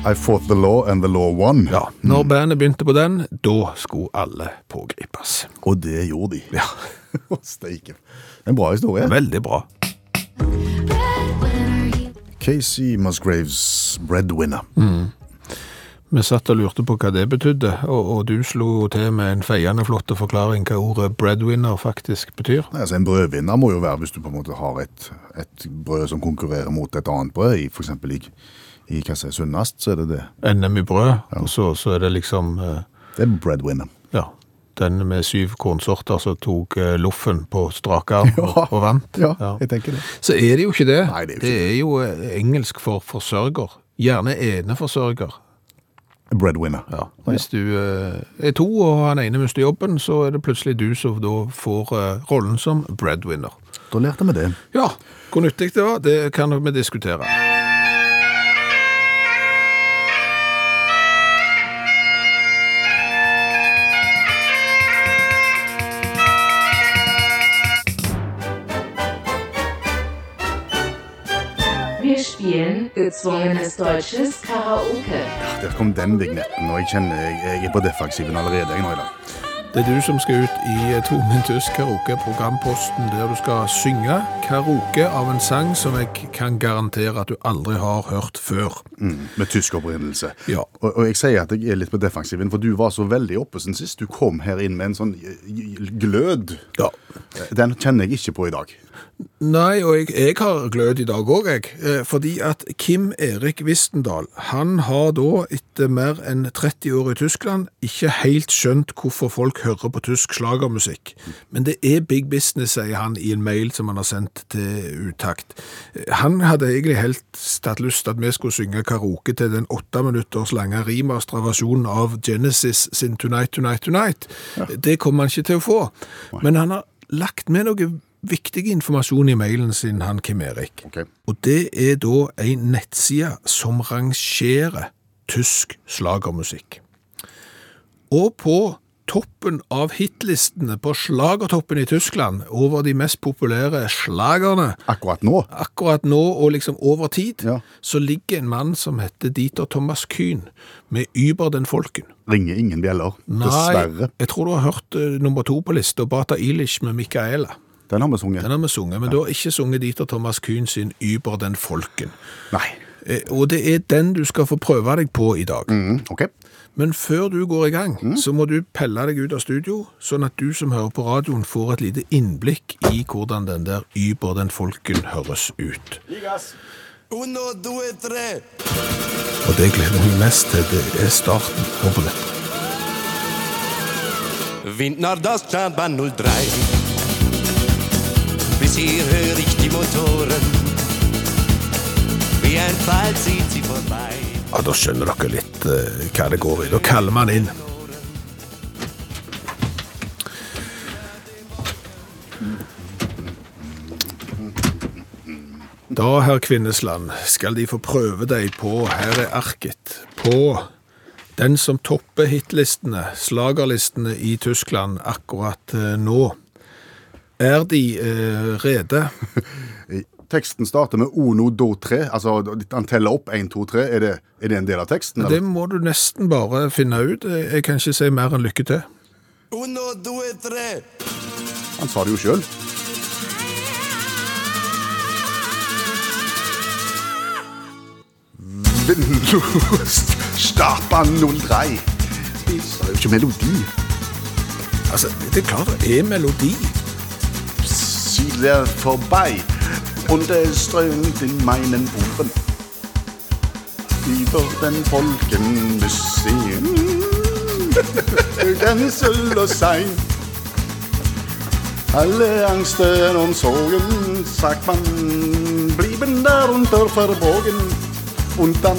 C: I fought the law and the law won.
B: Ja, når bandet begynte på den, da skulle alle pågripes.
C: Og det gjorde de.
B: Ja,
C: Steike. En bra historie.
B: veldig bra.
C: Casey Musgraves breadwinner.
B: Vi satt og lurte på hva det betydde, og, og du slo til med en feiende flott forklaring hva ordet breadwinner faktisk betyr.
C: Nei, Altså, en brødvinner må jo være hvis du på en måte har et, et brød som konkurrerer mot et annet brød, i eksempel i, i hva som er sunnest, så er det det.
B: NM i brød, og så, så er det liksom, uh,
C: Det er breadwinner.
B: Ja, den med syv kornsorter som tok eh, loffen på strak arm og, og vant.
C: Ja, jeg tenker det.
B: Så er det jo ikke det.
C: Nei, det er jo
B: det er jo eh, engelsk for forsørger. Gjerne eneforsørger.
C: Breadwinner.
B: Ja. Hvis du eh, er to og han ene mister jobben, så er det plutselig du som da får rollen som breadwinner.
C: Da lærte vi det.
B: Ja, hvor nyttig det var, det kan vi diskutere.
G: Gezwungenes deutsches Karaoke.
C: Der kom den vignetten, og jeg kjenner jeg, jeg er på defensiven allerede. jeg nå i dag.
B: Det er du som skal ut i Tvungen tysk karaoke, programposten der du skal synge karaoke av en sang som jeg kan garantere at du aldri har hørt før.
C: Mm, med tysk opprinnelse.
B: Ja.
C: Og, og jeg sier at jeg er litt på defensiven, for du var så veldig oppe sin sist. Du kom her inn med en sånn eh, glød.
B: Ja.
C: Den kjenner jeg ikke på i dag.
B: Nei, og jeg, jeg har glød i dag òg, jeg. Eh, Fordi at Kim Erik Wistendal, han har da etter mer enn 30 år i Tyskland ikke helt skjønt hvorfor folk hører på tysk slagermusikk. Men det er big business, sier han i en mail som han har sendt til Utakt. Eh, Han hadde egentlig helst hatt lyst til at vi skulle synge karaoke til den åtte minutters lange remasterversjonen av Genesis sin Tonight, Tonight, Tonight. Det kommer han ikke til å få. Men han har lagt med noe viktig informasjon i mailen sin, han Kim Erik.
C: Okay.
B: Og det er da en nettside som rangerer tysk slagermusikk. Og på toppen av hitlistene på slagertoppen i Tyskland over de mest populære slagerne
C: Akkurat nå.
B: akkurat nå og liksom over tid,
C: Ja.
B: så ligger en mann som heter Dieter Thomas Kühn med Über den Folken.
C: Ringer ingen bjeller.
B: Nei,
C: Dessverre.
B: jeg tror du har hørt uh, nummer to på lista, Bata Ilish med Micaela.
C: Den har vi sunget.
B: Den har vi sunget, men du har ikke sunget Dieter Thomas Kuhn sin Über den Folken.
C: Nei.
B: Eh, Og det er den du skal få prøve deg på i dag.
C: Mm, ok.
B: Men før du går i gang, så må du pelle deg ut av studio, sånn at du som hører på radioen får et lite innblikk i hvordan den der Über den Folken høres ut.
H: Uno, due, tre.
B: Og det jeg gleder meg mest til, det er starten på dette.
H: Wind das Deutschlandbahn 03. Bis hier höre ich die Motoren. Wie ein Pfeil zieht sie vorbei.
B: Ja, Da skjønner dere litt eh, hva det går i. Da kaller man inn. Da, herr Kvinnesland, skal de få prøve deg på Her er arket. På den som topper hitlistene, slagerlistene i Tyskland akkurat eh, nå. Er de eh, rede?
C: Teksten starter med 'ono do, tre. Altså, han teller opp 1, 2, 3. Er det, er det en del av teksten?
B: Det må du nesten bare finne ut. Jeg kan ikke si mer enn lykke til.
H: Uno, do, tre.
C: Han sa det jo sjøl. Startbahn 03. Det er jo ikke melodi.
B: Altså, det er klart det er melodi.
C: Sie der vorbei und es strömt in meinen Ohren. Über den Wolken sehen, den soll es sein. Alle Angsten und Sorgen, sagt man, blieben darunter verborgen. Und dann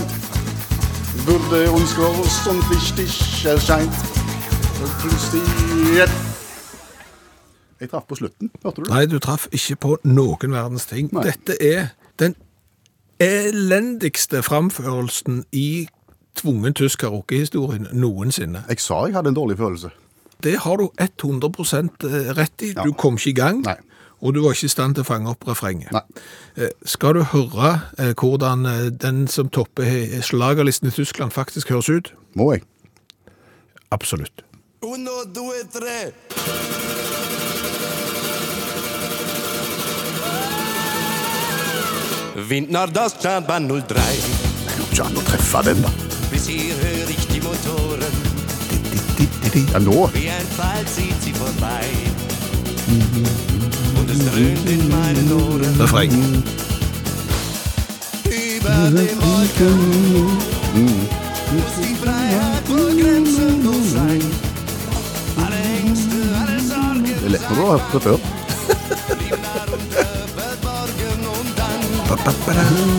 C: würde uns groß und wichtig erscheint. Plutselig Jeg traff på slutten, hørte du?
B: Nei, du traff ikke på noen verdens ting.
C: Nei.
B: Dette er den elendigste framførelsen i tvungen tysk karaokehistorien noensinne.
C: Jeg sa jeg hadde en dårlig følelse.
B: Det har du 100 rett i. Du kom ikke i gang,
C: Nei.
B: Og du var ikke i stand til å fange opp refrenget.
C: Nei.
B: Eh, Skal du høre eh, hvordan eh, den som topper slagerlisten i Tyskland faktisk høres ut?
C: Må jeg?
B: Absolutt.
H: Uno, due, tre. Wind das Deutschlandbahn 03.
C: Det går ikke an å treffe den, da.
H: Bis hier höre Di, di, di,
C: Ja, nå.
H: Wie ein Pfeil zieht sie vorbei. Und es dröhnt in meinen Ohren.
B: Refreng.
H: Über den Wolken muss die Freiheit wohl grenzenlos sein. Alle Ängste, alle Sorgen darunter verborgen und dann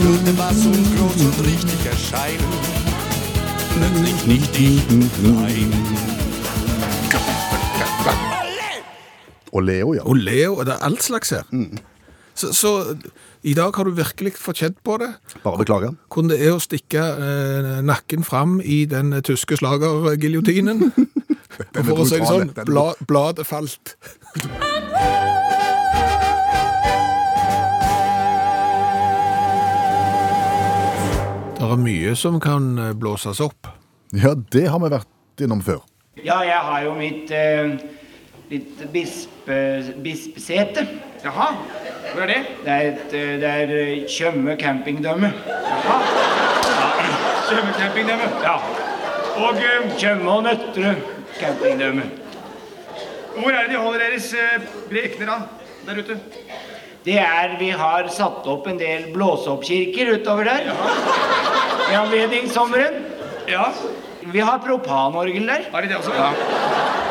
H: würde was und groß und richtig erscheinen. Plötzlich nicht ich, nein.
C: Og Leo, ja.
B: Og Leo, det er alt slags her. Så, så i dag har du virkelig fått kjent på det.
C: Bare beklager.
B: Hvordan det er å stikke eh, nakken fram i den tyske slagergiljotinen. Og for å si det sånn,
C: er
B: bla, bladet falt. være mye som kan eh, blåses opp.
C: Ja, det har vi vært innom før.
I: Ja, jeg har jo mitt eh, litt bispe, bispesete.
J: Jaha, hvor er det?
I: Det er, et, eh, det er eh, Tjøme campingdømme.
J: Svømmecampingdømme.
I: Ja.
J: Og eh,
I: Tjøme og Nøtterøy campingdømme.
J: hvor er det de holder deres eh, prekener da? Der ute?
I: Det er Vi har satt opp en del blåseoppkirker utover der. I anledning sommeren.
J: Ja.
I: Vi har propanorgel der.
J: Har de det også?
I: Ja.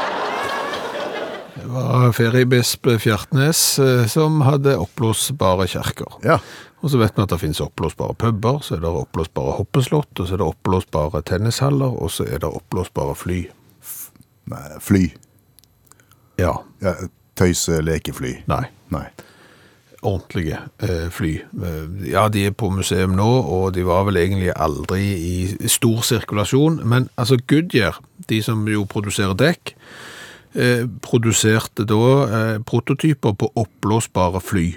B: Var feriebisp Fjertnes eh, som hadde oppblåsbare kjerker.
C: Ja.
B: Og så vet vi at det finnes oppblåsbare puber, så er det oppblåsbare hoppeslott, og så er det oppblåsbare tennishaller, og så er det oppblåsbare fly.
C: Nei, fly.
B: Ja,
C: Ja, tøyse lekefly.
B: nei.
C: Nei.
B: ordentlige eh, fly. Eh, Ja, de er på museum nå, og de var vel egentlig aldri i stor sirkulasjon, men altså Goodyear, de som jo produserer dekk, eh, produserte da eh, prototyper på oppblåsbare fly.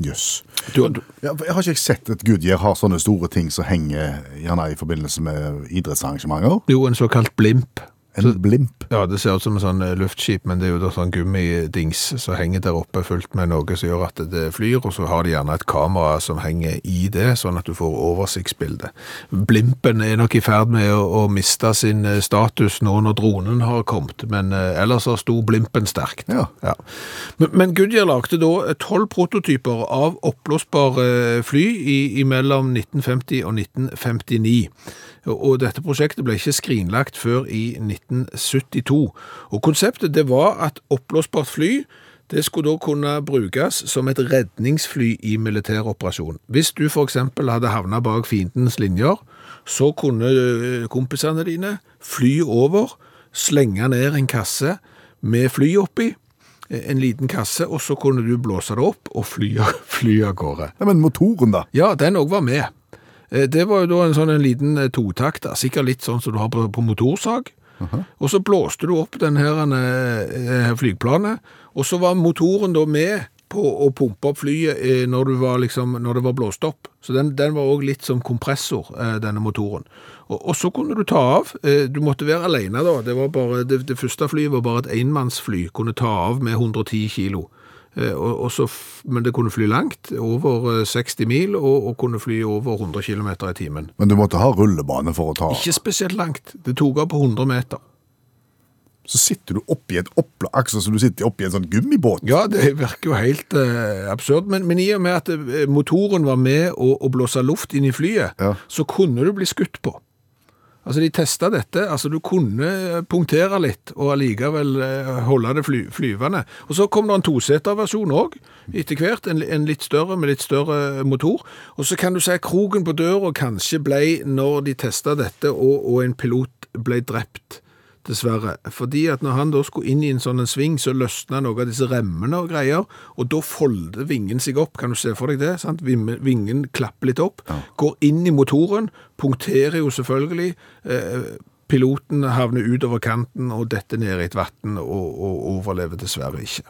C: Jøss.
B: Du,
C: Ja, jeg har ikke sett at Goodyear har sånne store ting som henger gjerne i forbindelse med idrettsarrangementer.
B: jo, en såkalt blimp.
C: En blimp.
B: Ja, det ser ut som en sånn eh, luftskip, men det er jo da sånn gummidings som henger der oppe fullt med noe som gjør at det flyr, og så har de gjerne et kamera som henger i det, sånn at du får oversiktsbilde. Blimpen er nok i ferd med å, å miste sin eh, status nå når dronen har kommet, men eh, ellers har sto blimpen sterkt.
C: Ja.
B: Men, men Goodyear lagde da tolv prototyper av oppblåsbare fly i, i mellom 1950 og 1959. Og dette prosjektet ble ikke skrinlagt før i 1972. Og konseptet det var at oppblåsbart fly det skulle da kunne brukes som et redningsfly i militær operasjon. Hvis du eksempel hadde havnet bak fiendens linjer, så kunne kompisene dine fly over, slenge ned en kasse med fly oppi, en liten kasse, og så kunne du blåse det opp og fly, fly av gårde.
C: Ja, men motoren, da?
B: Ja, den òg var med. Eh, Det var jo da en sånn en liten totakt totakter, sikkert litt sånn som du har på, på motorsag. Og så blåste du opp den her flygplanet, og så var motoren da med på å pumpe opp flyet eh, når, du var, liksom, når det var blåst opp. Så den, den var òg litt som kompressor, eh, denne motoren. Og, og så kunne du ta av. Eh, Du måtte være alene da. Det, var bare, det, det første flyet var bare et enmannsfly. Kunne ta av med 110 kilo. Eh, Og, og så, men det kunne fly langt, over eh, 60 mil, og, og kunne fly over 100 km i timen.
C: Men du måtte ha rullebane for å ta
B: Ikke spesielt langt. Det tok av på 100 meter.
C: Så sitter du oppi et opplag, akkurat som du sitter oppi en sånn gummibåt.
B: Ja, det virker jo helt eh, absurd, men, men i og med at eh, motoren var med å, å blåse luft inn i flyet,
C: Ja.
B: så kunne du bli skutt på. Altså, de testa dette. Altså, du kunne punktere litt og allikevel eh, holde det fly, flyvende. Og så kom det en toseterversjon òg, etter hvert. En, en litt større med litt større motor. Og så kan du at kroken på døra kanskje ble når de testa dette, og, og en pilot ble drept. Dessverre. Fordi at når han da skulle inn i en sånn en sving, så løsna noe av disse remmene og greier, og da folder vingen seg opp. Kan du se for deg det? sant? Vingen klapper litt opp, går inn i motoren, punkterer jo selvfølgelig. Eh, piloten havner utover kanten og detter ned i et vann og, og overlever dessverre ikke.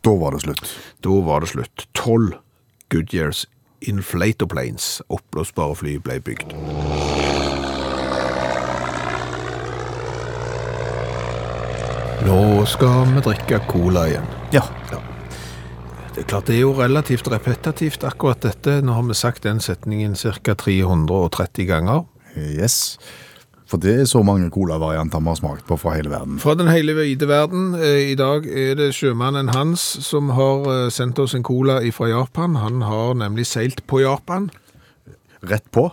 C: Da var det slutt.
B: Da var det slutt. Tolv Goodyears inflator planes, oppblåsbare fly, ble bygd. Nå skal vi drikke cola igjen.
C: Ja.
B: Det er klart det er jo relativt repetitivt akkurat dette. Nå har vi sagt den setningen ca. 330 ganger.
C: Yes. For det er så mange colavarianter vi har smakt på fra hele verden.
B: Fra den hele vide verden. Eh, I dag er det sjømannen Hans som har eh, sendt oss en cola fra Japan. Han har nemlig seilt på Japan.
C: Rett på.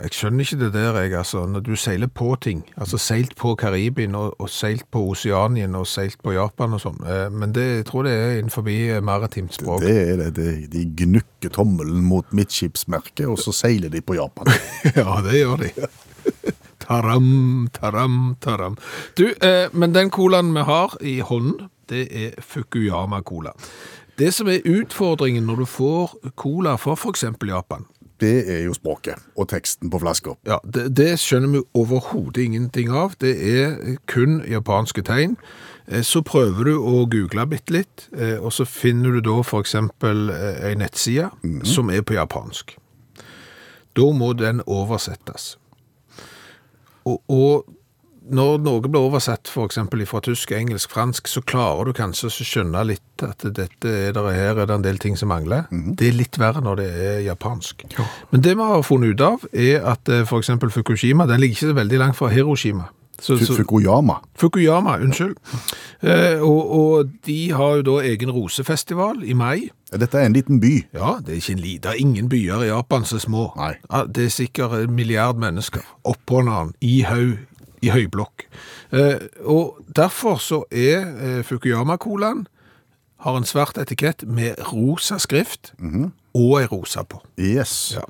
B: Jeg skjønner ikke det der, jeg, altså. Når du seiler på ting, altså seilt på Karibien og, og seilt på Oceanien og seilt på Japan og sånn, eh, men det jeg tror det er innenfor maritimt språk.
C: Det er det. det. De gnukker tommelen mot midtskipsmerket, og så seiler de på Japan.
B: Ja, det gjør de. Taram, taram, taram. Du, eh, men den colaen vi har i hånden, det er Fukuyama-cola. Det som er utfordringen når du får cola fra eksempel Japan,
C: Det er jo språket og teksten på flaska.
B: ja, det, det skjønner vi overhodet ingenting av. Det er kun japanske tegn. Eh, Så prøver du å google bitte litt, eh, og så finner du da for eksempel nettside en nettside som er på japansk. Da må den oversettes. Og, og når noe blir oversatt eksempel fra tysk, engelsk, fransk, så klarer du kanskje å skjønne litt at dette er der, her er det en del ting som mangler. Det er litt verre når det er japansk. Men det vi har funnet ut av, er at f.eks. for eksempel Fukushima, den ligger ikke så veldig langt fra Hiroshima. Så, så,
C: Fukuyama.
B: Fukuyama, unnskyld. Eh, og, og de har jo da egen rosefestival i mai.
C: Dette er en liten by.
B: Ja, det er ikke en li- det er ingen byer i Japan som er små.
C: Nei.
B: Ja, det er sikkert en milliard mennesker oppå hverandre, i haug, i høyblokk. Eh, og derfor så er eh, Fukuyama-colaen har en svart etikett med rosa skrift og ei rosa på.
C: Yes.
B: Ja.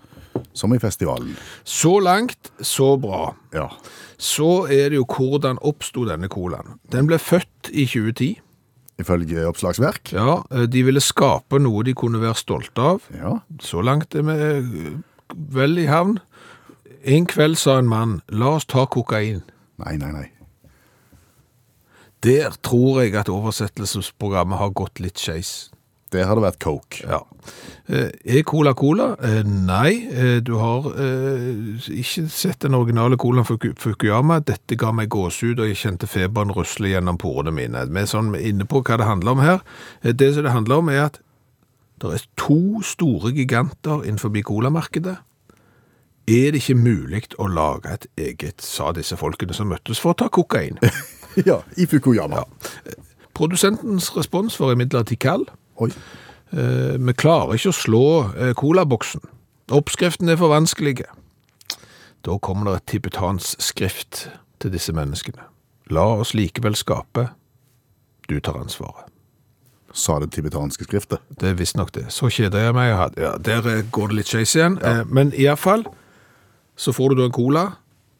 C: Som i festivalen.
B: Så langt, så bra.
C: Ja.
B: Så er det jo hvordan oppsto denne colaen. Den ble født i 2010.
C: Ifølge oppslagsverk.
B: Ja, eh, de ville skape noe de kunne være stolte av.
C: Ja.
B: Så langt er vi vel i havn. En kveld sa en mann, la oss ta kokain.
C: Nei, nei, nei.
B: Der tror jeg at oversettelsesprogrammet har gått litt skeis.
C: Det hadde vært coke.
B: Ja. Eh, Er cola cola? Eh, Nei, eh, du har ikke sett den originale colaen Fukuyama. Dette ga meg gåsehud, og jeg kjente feberen rusle gjennom porene mine. Vi er sånn inne på hva det handler om her. Det som det handler om er at det er to store giganter innenfor colamarkedet. Er det ikke mulig å lage et eget, sa disse folkene som møttes for å ta kokain?
C: Ja, i Fukuyama.
B: Produsentens respons var imidlertid kald.
C: Oi.
B: Eh, vi klarer ikke å slå eh, colaboksen. Oppskriften er for vanskelige. Da kommer det et tibetansk skrift til disse menneskene. La oss likevel skape. Du tar ansvaret.
C: Sa det tibetanske skriftet.
B: Det er visstnok det. Så kjeder jeg meg. Ja, der eh, går det litt skeis igjen. Eh, Men iallfall så får du da en cola.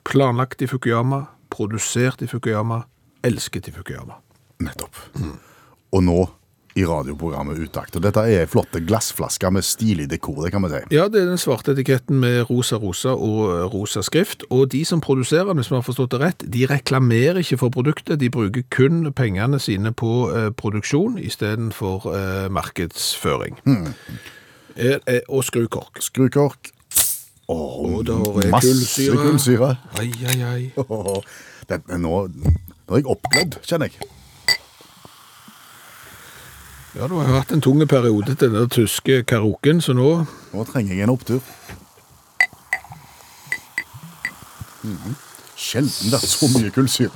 B: Planlagt i Fukuyama, produsert i Fukuyama, elsket i Fukuyama.
C: Nettopp. Og nå i radioprogrammet Utakt. Og dette er flotte glassflasker med stilig dekor, det kan vi si.
B: Ja, det er den svarte etiketten med rosa rosa og eh, rosa skrift. Og de som produserer den, hvis vi har forstått det rett, de reklamerer ikke for produktet. De bruker kun pengene sine på eh, produksjon istedenfor eh, markedsføring. Eh, eh, og skrukork.
C: Skrukork.
B: Da er
C: Masse
B: kullsyre.
C: kullsyre.
B: Ai, ai, ai.
C: Oh, det, nå, nå er jeg oppglødd, kjenner jeg.
B: Ja, du har hatt en tung periode til den tyske karaoken, så nå
C: Nå trenger jeg en opptur. Mhm. Sjelden er så mye kullsyre.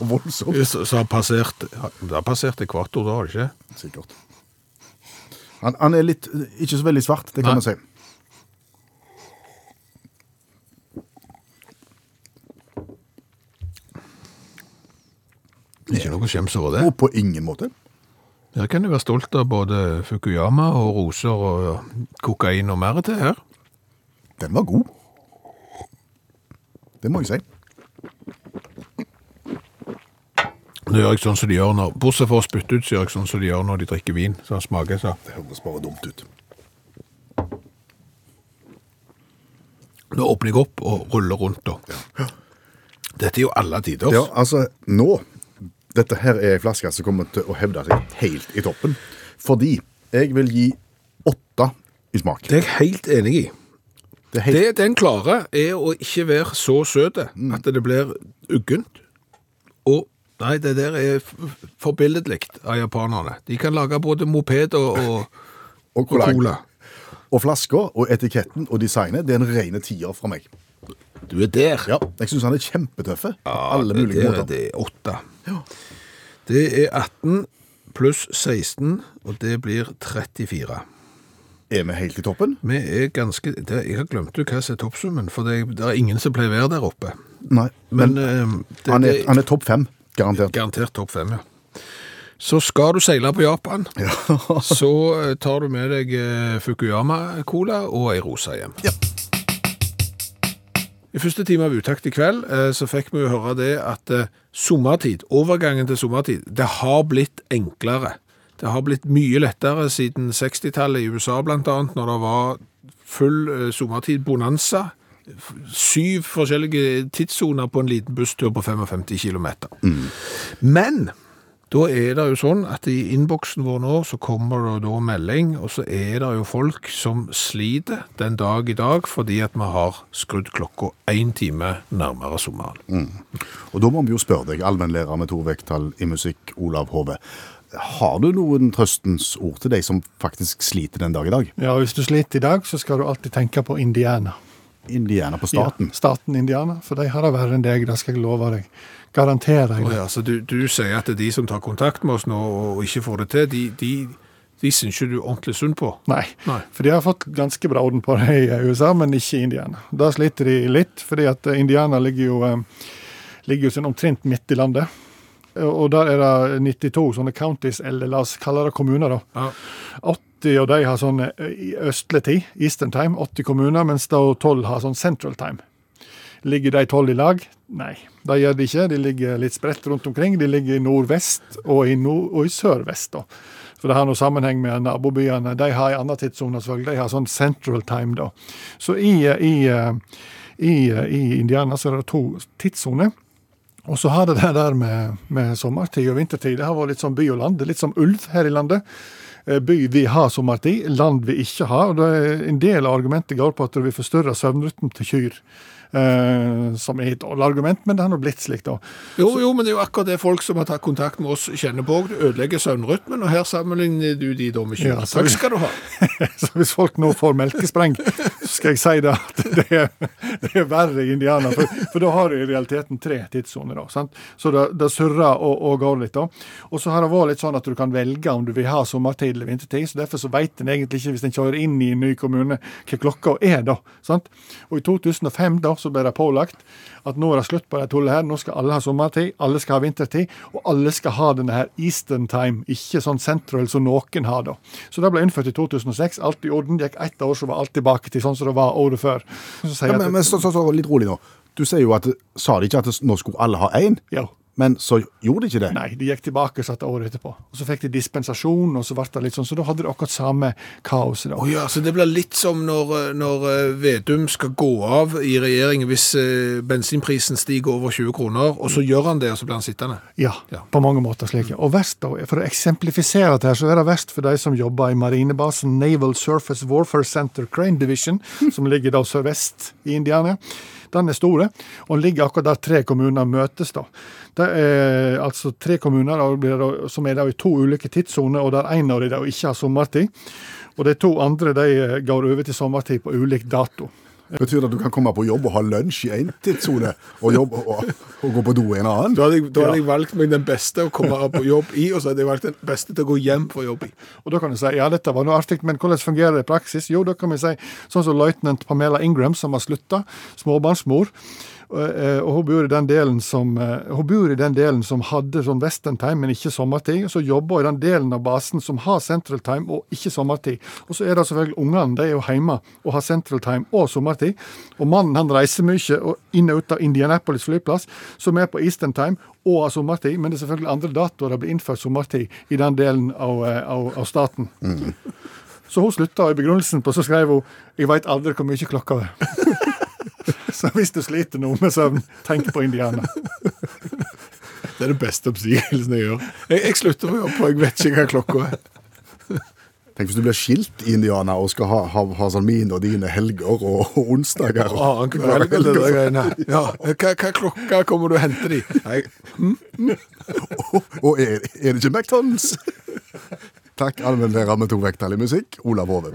C: Og voldsomt.
B: så, så har passert, det har passert ekvator da, har det ikke?
C: Sikkert. Han, han er litt, ikke så veldig svart, det kan
B: Nei.
C: man si.
B: Ikke noe skjems over det.
C: Og på ingen måte.
B: Her kan du være stolt av både Fukuyama og roser og kokain og mer til her.
C: Den var god. Det må jeg si.
B: Nå gjør jeg sånn som de gjør når, bortsett fra å spytte ut, så gjør jeg sånn som de gjør når de drikker vin. Så han smaker så.
C: Det høres bare dumt ut.
B: Nå åpner jeg opp og ruller rundt da. Dette er jo alle tider.
C: Ja, altså, nå Dette her er ei flaske som kommer til å hevde seg helt i toppen. Fordi jeg vil gi åtte i smak.
B: Det er jeg helt enig i.
C: Det helt,
B: Det den klarer er å ikke være så søte at det blir uggent. Og nei, det der er forbilledlig av japanerne. De kan lage både moped og, og,
C: og, cola.
B: cola.
C: og flaska og etiketten og designet, det er en rene tier fra meg.
B: Du er der.
C: Ja, Jeg syns han er kjempetøffe. Ja, alle mulige
B: der
C: Det
B: er åtte. Det er 18 pluss 16, og det blir 34.
C: Er vi helt i toppen?
B: Vi er ganske det, Jeg har glemt jo hva som er toppsummen, for det, det er ingen som pleier å være der oppe.
C: Nei.
B: Men,
C: Men,
B: eh, det,
C: han er, han er topp fem, garantert.
B: Garantert topp fem, ja. Så skal du seile på Japan, så eh, tar du med deg eh, Fukuyama-cola og ei rosa hjem.
C: Ja.
B: I første time av Utakt i kveld så fikk vi jo høre det at sommertid, overgangen til sommertid, det har blitt enklere. Det har blitt mye lettere siden 60-tallet i USA annet, når det var full eh, sommertid bonanza. Syv forskjellige tidssoner på en liten busstur på 55 km. Men Da er det jo sånn at i innboksen vår nå så kommer det da melding, og så er det jo folk som sliter den dag i dag fordi at vi har skrudd klokka én time nærmere sommeren.
C: Og da må vi jo spørre deg, allmennlærer med to vekttall i musikk, Olav Hove. Har du noen trøstens ord til deg som faktisk sliter den dag i dag?
F: Ja, Hvis du sliter i dag, så skal du alltid tenke på Indiana.
C: Indiana på staten?
F: Ja, staten Indiana, for de har det verre enn deg, det skal jeg love deg. Garanterer jeg Oh,
B: ja, så du, du sier at de som tar kontakt med oss nå og ikke får det til, de, de, de syns ikke du er ordentlig sunn på.
F: Nei.
B: Nei.
F: For de har fått ganske bra orden på det i USA, men ikke i Indiana. Da sliter de litt, fordi at eh, Indiana ligger jo, eh, ligger jo sånn omtrent midt i landet. Og der er det 92 sånne counties, eller la oss kalle det kommuner, da.
B: Ja.
F: 80 av de har sånn eh, østlig tid, Eastern Time, 80 kommuner, mens da 12 har sånn Central Time. Ligger de 12 i lag? Nei, de gjør de ikke. De ligger litt spredt rundt omkring. De ligger i nordvest og i, nord og i sørvest. da. For det har noe sammenheng med nabobyene. De har en annen tidssone, selvfølgelig. De har sånn Central Time, da. Så i, i, i, i Indiana så er det to tidssoner. Og så har det det der med, med sommertid og vintertid. Det har vært litt som by og land. Det er litt som ulv her i landet. Eh, By vi har sommertid, land vi ikke har. og det En del av argumentet går på at vi forstyrrer søvnrytmen til kyr. Eh, som er et dårlig argument, men det har nå blitt slik, da.
B: Jo, jo, men det er jo akkurat det folk som har tatt kontakt med oss kjenner på. Det ødelegger søvnrytmen, og her sammenligner du de da med kyr.
F: Ja,
B: Takk skal du ha.
F: Så hvis folk nå får melkespreng, så skal jeg si det at det er, det er verre i Indiana. For, for da har du i realiteten tre tidssoner. da, sant? Så det, det surrer og, og går litt. da. Og så har det vært litt sånn at du kan velge om du vil ha sommertid eller vintertid. så Derfor så vet en egentlig ikke, hvis en kjører inn i en ny kommune, hva klokka er da. sant? Og i 2005 da, så ble det pålagt at nå er det slutt på det tullet her. Nå skal alle ha sommertid, alle skal ha vintertid, og alle skal ha denne her Eastern time, ikke sånn central som noen har da. Så det ble innført i 2006. Alt i orden. Det gikk ett år, så var alt tilbake til sånn som det var året før. Så
C: Ja, men, men så, så, så, litt rolig nå. Du sier jo at Sa de ikke at nå skulle alle ha én?
F: Ja.
C: Men så gjorde de ikke det?
F: Nei, de gikk tilbake og satte året etterpå. Og Så fikk de dispensasjon, og så ble det litt sånn, så da hadde de akkurat samme kaoset.
B: Oh, ja, så det blir litt som når, eh, når eh, Vedum skal gå av i regjeringen hvis eh, bensinprisen stiger over 20 kroner, og så gjør han det, og så blir han sittende.
F: Ja,
B: Ja.
F: på mange måter slik. Og verst da, For å eksemplifisere dette, så er det verst for de som jobber i marinebasen Naval Surface Warfare Center Crane Division, som ligger da sørvest i Indiana. Den er store, og ligger akkurat der tre kommuner møtes. da. Det er altså tre kommuner som er da i to ulike tidssoner, og der én av dem ikke har sommertid. Og de to andre de går over til sommertid på ulik dato.
C: Betyr det at du kan komme på jobb og ha lunsj i én tidssone, og, og, og gå på do i en annen?
B: Da hadde, jeg, da hadde jeg valgt meg den beste å komme på jobb i, og så hadde jeg valgt den beste til å gå hjem fra jobb i.
F: Og da kan du si ja, dette var noe artig, men hvordan fungerer det i praksis? Jo, da kan vi si sånn som løytnant Pamela Ingram, som har slutta, småbarnsmor. Eh, Og hun bor i den delen som eh, hun bor i den delen som hadde sånn western time, men ikke sommertid. Og så jobber hun i den delen av basen som har central time og ikke sommertid. Og så er det selvfølgelig ungene, de er jo hjemme og har central time og sommertid. Og mannen han reiser mye og inn og ut av Indianapolis flyplass, som er på eastern time og har sommertid. Men det er selvfølgelig andre datoer det blir innført sommertid i den delen av, eh, av, av staten. Så hun slutta, og i begrunnelsen på så skrev hun 'Jeg veit aldri hvor mye klokka er'. så hvis du sliter noe med søvn, tenk på Indiana.
B: Det er den beste oppsigelsen jeg gjør. Jeg, jeg slutter å jobbe, på, jeg vet ikke hva klokka er.
C: Tenk hvis du blir skilt i Indiana og skal ha, ha, ha sånn mine og dine helger og, og onsdager. og-
B: Annen kveld, eller det der greiene. Ja, hva, hva klokka kommer du og henter de? Nei,
C: Og er, er det ikke McDonald's? Takk, allmennlærer med to vekttall i musikk, Olav Hove.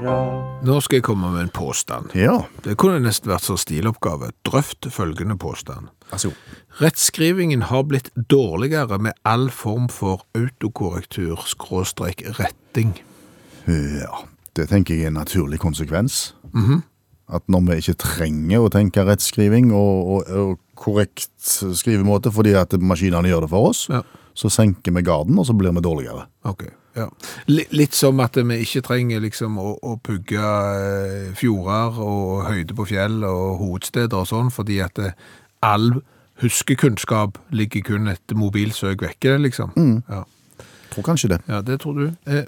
B: Nå skal jeg komme med en påstand.
C: Ja,
B: Det kunne nesten vært så stiloppgave. Drøft følgende påstand.
C: altså.
B: Rettskrivingen har blitt dårligere med all form for autokorrektur, skråstrek retting.
C: Ja, det tenker jeg er en naturlig konsekvens. At når vi ikke trenger å tenke rettskriving og, og, og korrekt skrivemåte fordi at maskinene gjør det for oss,
B: Ja.
C: så senker vi garden, og så blir vi dårligere.
B: Ok, ja. Litt som at vi ikke trenger liksom å, å pugge eh, fjorder og høyde på fjell og hovedsteder og sånn, fordi at eh, all huskekunnskap ligger kun et mobilsøk vekke, liksom. Ja.
C: Tror kanskje det.
B: ja, det tror du. Eh,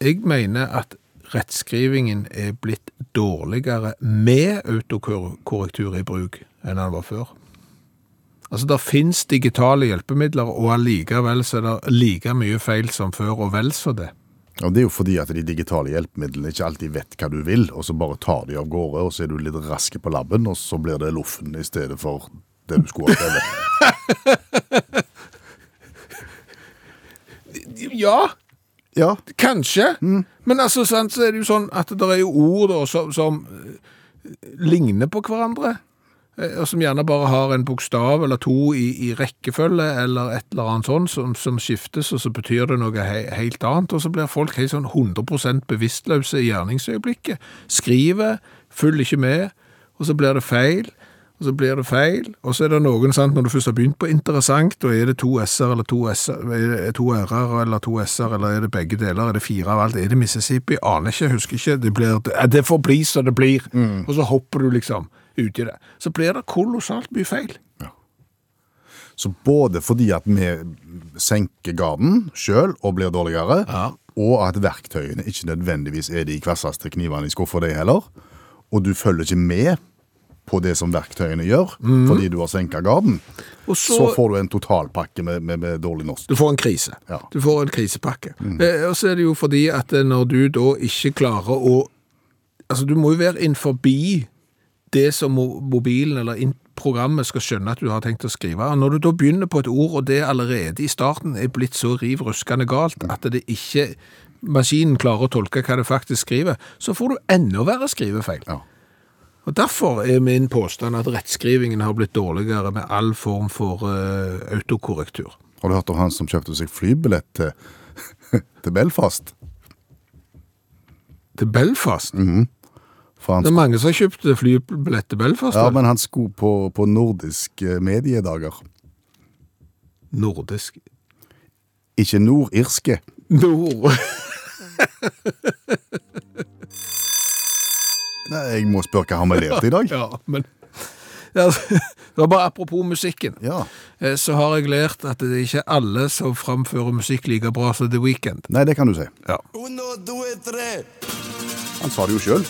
B: jeg mener at rettskrivingen er blitt dårligere med autokorrektur i bruk enn den var før. Altså, det finnes digitale hjelpemidler, og allikevel så er det like mye feil som før, og vel så det.
C: Og det er jo fordi at de digitale hjelpemidlene ikke alltid vet hva du vil, og så bare tar de av gårde, og så er du litt rask på labben, og så blir det loffen i stedet for det du skulle ha skrevet.
B: Ja,
C: Ja,
B: kanskje. Men altså, sant, så er det jo sånn at det er jo ord da, som, som eh, ligner på hverandre. Eh, Og som gjerne bare har en bokstav eller to i, i rekkefølge, eller et eller annet sånt, som, som skiftes, og så betyr det noe he, helt annet. Og så blir folk helt sånn 100% bevisstløse i gjerningsøyeblikket. Skriver, følger ikke med, og så blir det feil. Og så blir det feil, og så er det noen, sant, når du først har begynt på interessant, da er det to s-er eller to s-er, er to r-er eller to s-er, eller er det begge deler, er det fire av alt, er det Mississippi, aner ikke, husker ikke, det blir, det får bli så det blir, og så hopper du liksom ut i det. Så blir det kolossalt mye feil.
C: Så både fordi at vi senker garden sjøl og blir dårligere, og at verktøyene ikke nødvendigvis er de kvasseste knivene i skuffa de heller, og du følger ikke med på det som verktøyene gjør, fordi du har senka garden, så...
B: så,
C: får du en totalpakke med, med, med dårlig norsk.
B: du får en krise.
C: Ja.
B: Du får en krisepakke. Eh, og så er det jo fordi at eh, når du da ikke klarer å, altså du må jo være innenfor det som mobilen eller programmet skal skjønne at du har tenkt å skrive. Og når du da begynner på et ord, og det allerede i starten er blitt så riv ruskende galt at det ikke maskinen klarer å tolke hva det faktisk skriver, så får du enda verre skrivefeil.
C: Ja.
B: Og Derfor er min påstand at rettskrivingen har blitt dårligere med all form for uh, autokorrektur.
C: Har du hørt om han som kjøpte seg flybillett til, til Belfast?
B: Til Belfast.
C: For han
B: Det er mange som har kjøpt flybillett til Belfast.
C: Ja, men han skulle på, på nordiske mediedager.
B: Nordisk.
C: Ikke nordirske.
B: Nord.
C: Nei, jeg må spørre hva han har lært i dag?
B: ja, men ja, det var bare apropos musikken.
C: Ja.
B: Eh, Så har jeg lært at det er ikke alle som framfører musikk like bra som The Weeknd.
C: Nei, det kan du si.
B: Ja.
H: Uno, due, tre.
C: Han sa det jo sjøl.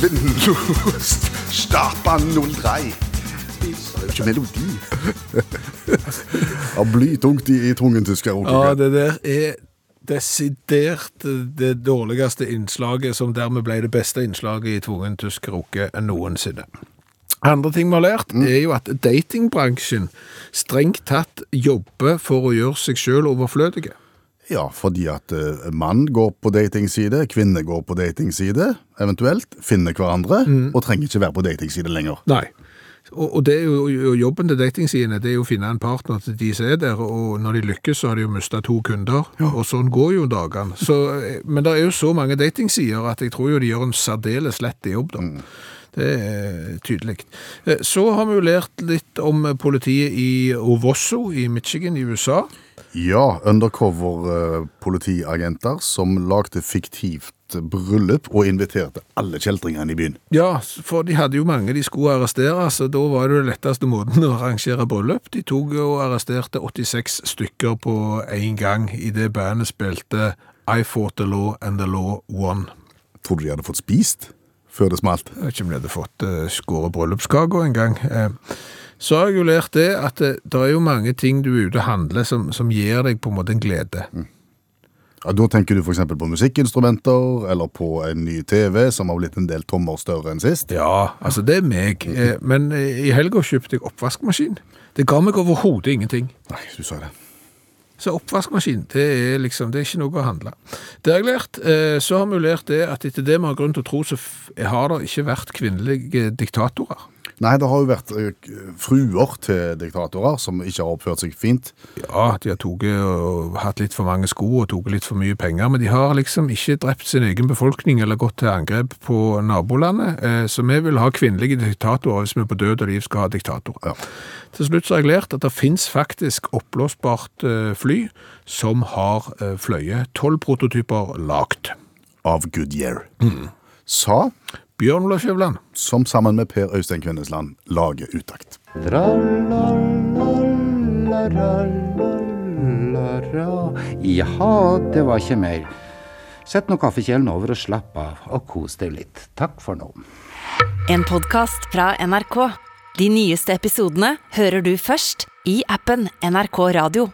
C: Vindlust, stapa 03. Det er jo ikke melodi. Ja, blytungt i, i tungen tysker.
B: ja, det der er desidert det dårligste innslaget, som dermed ble det beste innslaget i tvungen tysk roke noensinne. Andre ting vi har lært, er jo at datingbransjen strengt tatt jobber for å gjøre seg selv overflødige.
C: Ja, fordi at eh, mann går på datingside, kvinne går på datingside, eventuelt, finner hverandre, og trenger ikke være på datingside lenger.
B: Nei. Og, og det er jo jo jobben til datingsidene, det er jo å finne en partner til de som er der, og når de lykkes så har de jo mistet to kunder, og sånn går jo dagene. Så, eh, men det er jo så mange datingsider at jeg tror jo de gjør en særdeles lett jobb da. Det er tydelig. Eh, Så har vi jo lært litt om politiet i Ovosso i Michigan i USA.
C: Ja, undercover eh, politiagenter som lagde fiktivt bryllup og inviterte alle kjeltringene i byen.
B: Ja, for de hadde jo mange de skulle arrestere, så da var det den letteste måten å arrangere bryllup. De tok og arresterte 86 stykker på en gang i det bandet spilte I fought the law and the law won.
C: Tror du de hadde fått spist før det smalt?
B: Jeg vet ikke om de hadde fått uh, skåret bryllupskaka en gang. Eh, så har jeg jo lært det at det, det er jo mange ting du er ute og handler som, som gir deg på en måte en glede.
C: Ja, da tenker du f.eks. på musikkinstrumenter, eller på en ny TV som har blitt en del tommer større enn sist.
B: Ja, altså det er meg. Eh, men eh, i helga kjøpte jeg oppvaskmaskin. Det ga meg overhodet ingenting.
C: Nei, du sa det.
B: Så oppvaskmaskin, det er liksom, det er ikke noe å handle. Det har jeg lært. Eh, Så har vi lært det at etter det vi har grunn til å tro, så har det ikke vært kvinnelige diktatorer.
C: Nei, det har jo vært eh, fruer til diktatorer som ikke har oppført seg fint.
B: Ja, de har toget og hatt litt for mange sko og tatt litt for mye penger, men de har liksom ikke drept sin egen befolkning eller gått til angrep på nabolandet. Eh, Så vi vil ha kvinnelige diktatorer hvis vi på død og liv skal ha diktatorer.
C: Ja.
B: Til slutt har jeg lært at det finnes faktisk oppblåsbart eh, fly som har eh, fløyet tolv prototyper lagt.
C: Av Goodyear. Sa,
B: Bjørn Olav Skjævland.
C: som sammen med Per Øystein Kvindesland lager utakt.
E: Jaha, det var ikke mer. Sett nå kaffekjelen over og slapp av, og kos deg litt. Takk for nå.
A: En podkast fra NRK. De nyeste episodene hører du først i appen NRK Radio.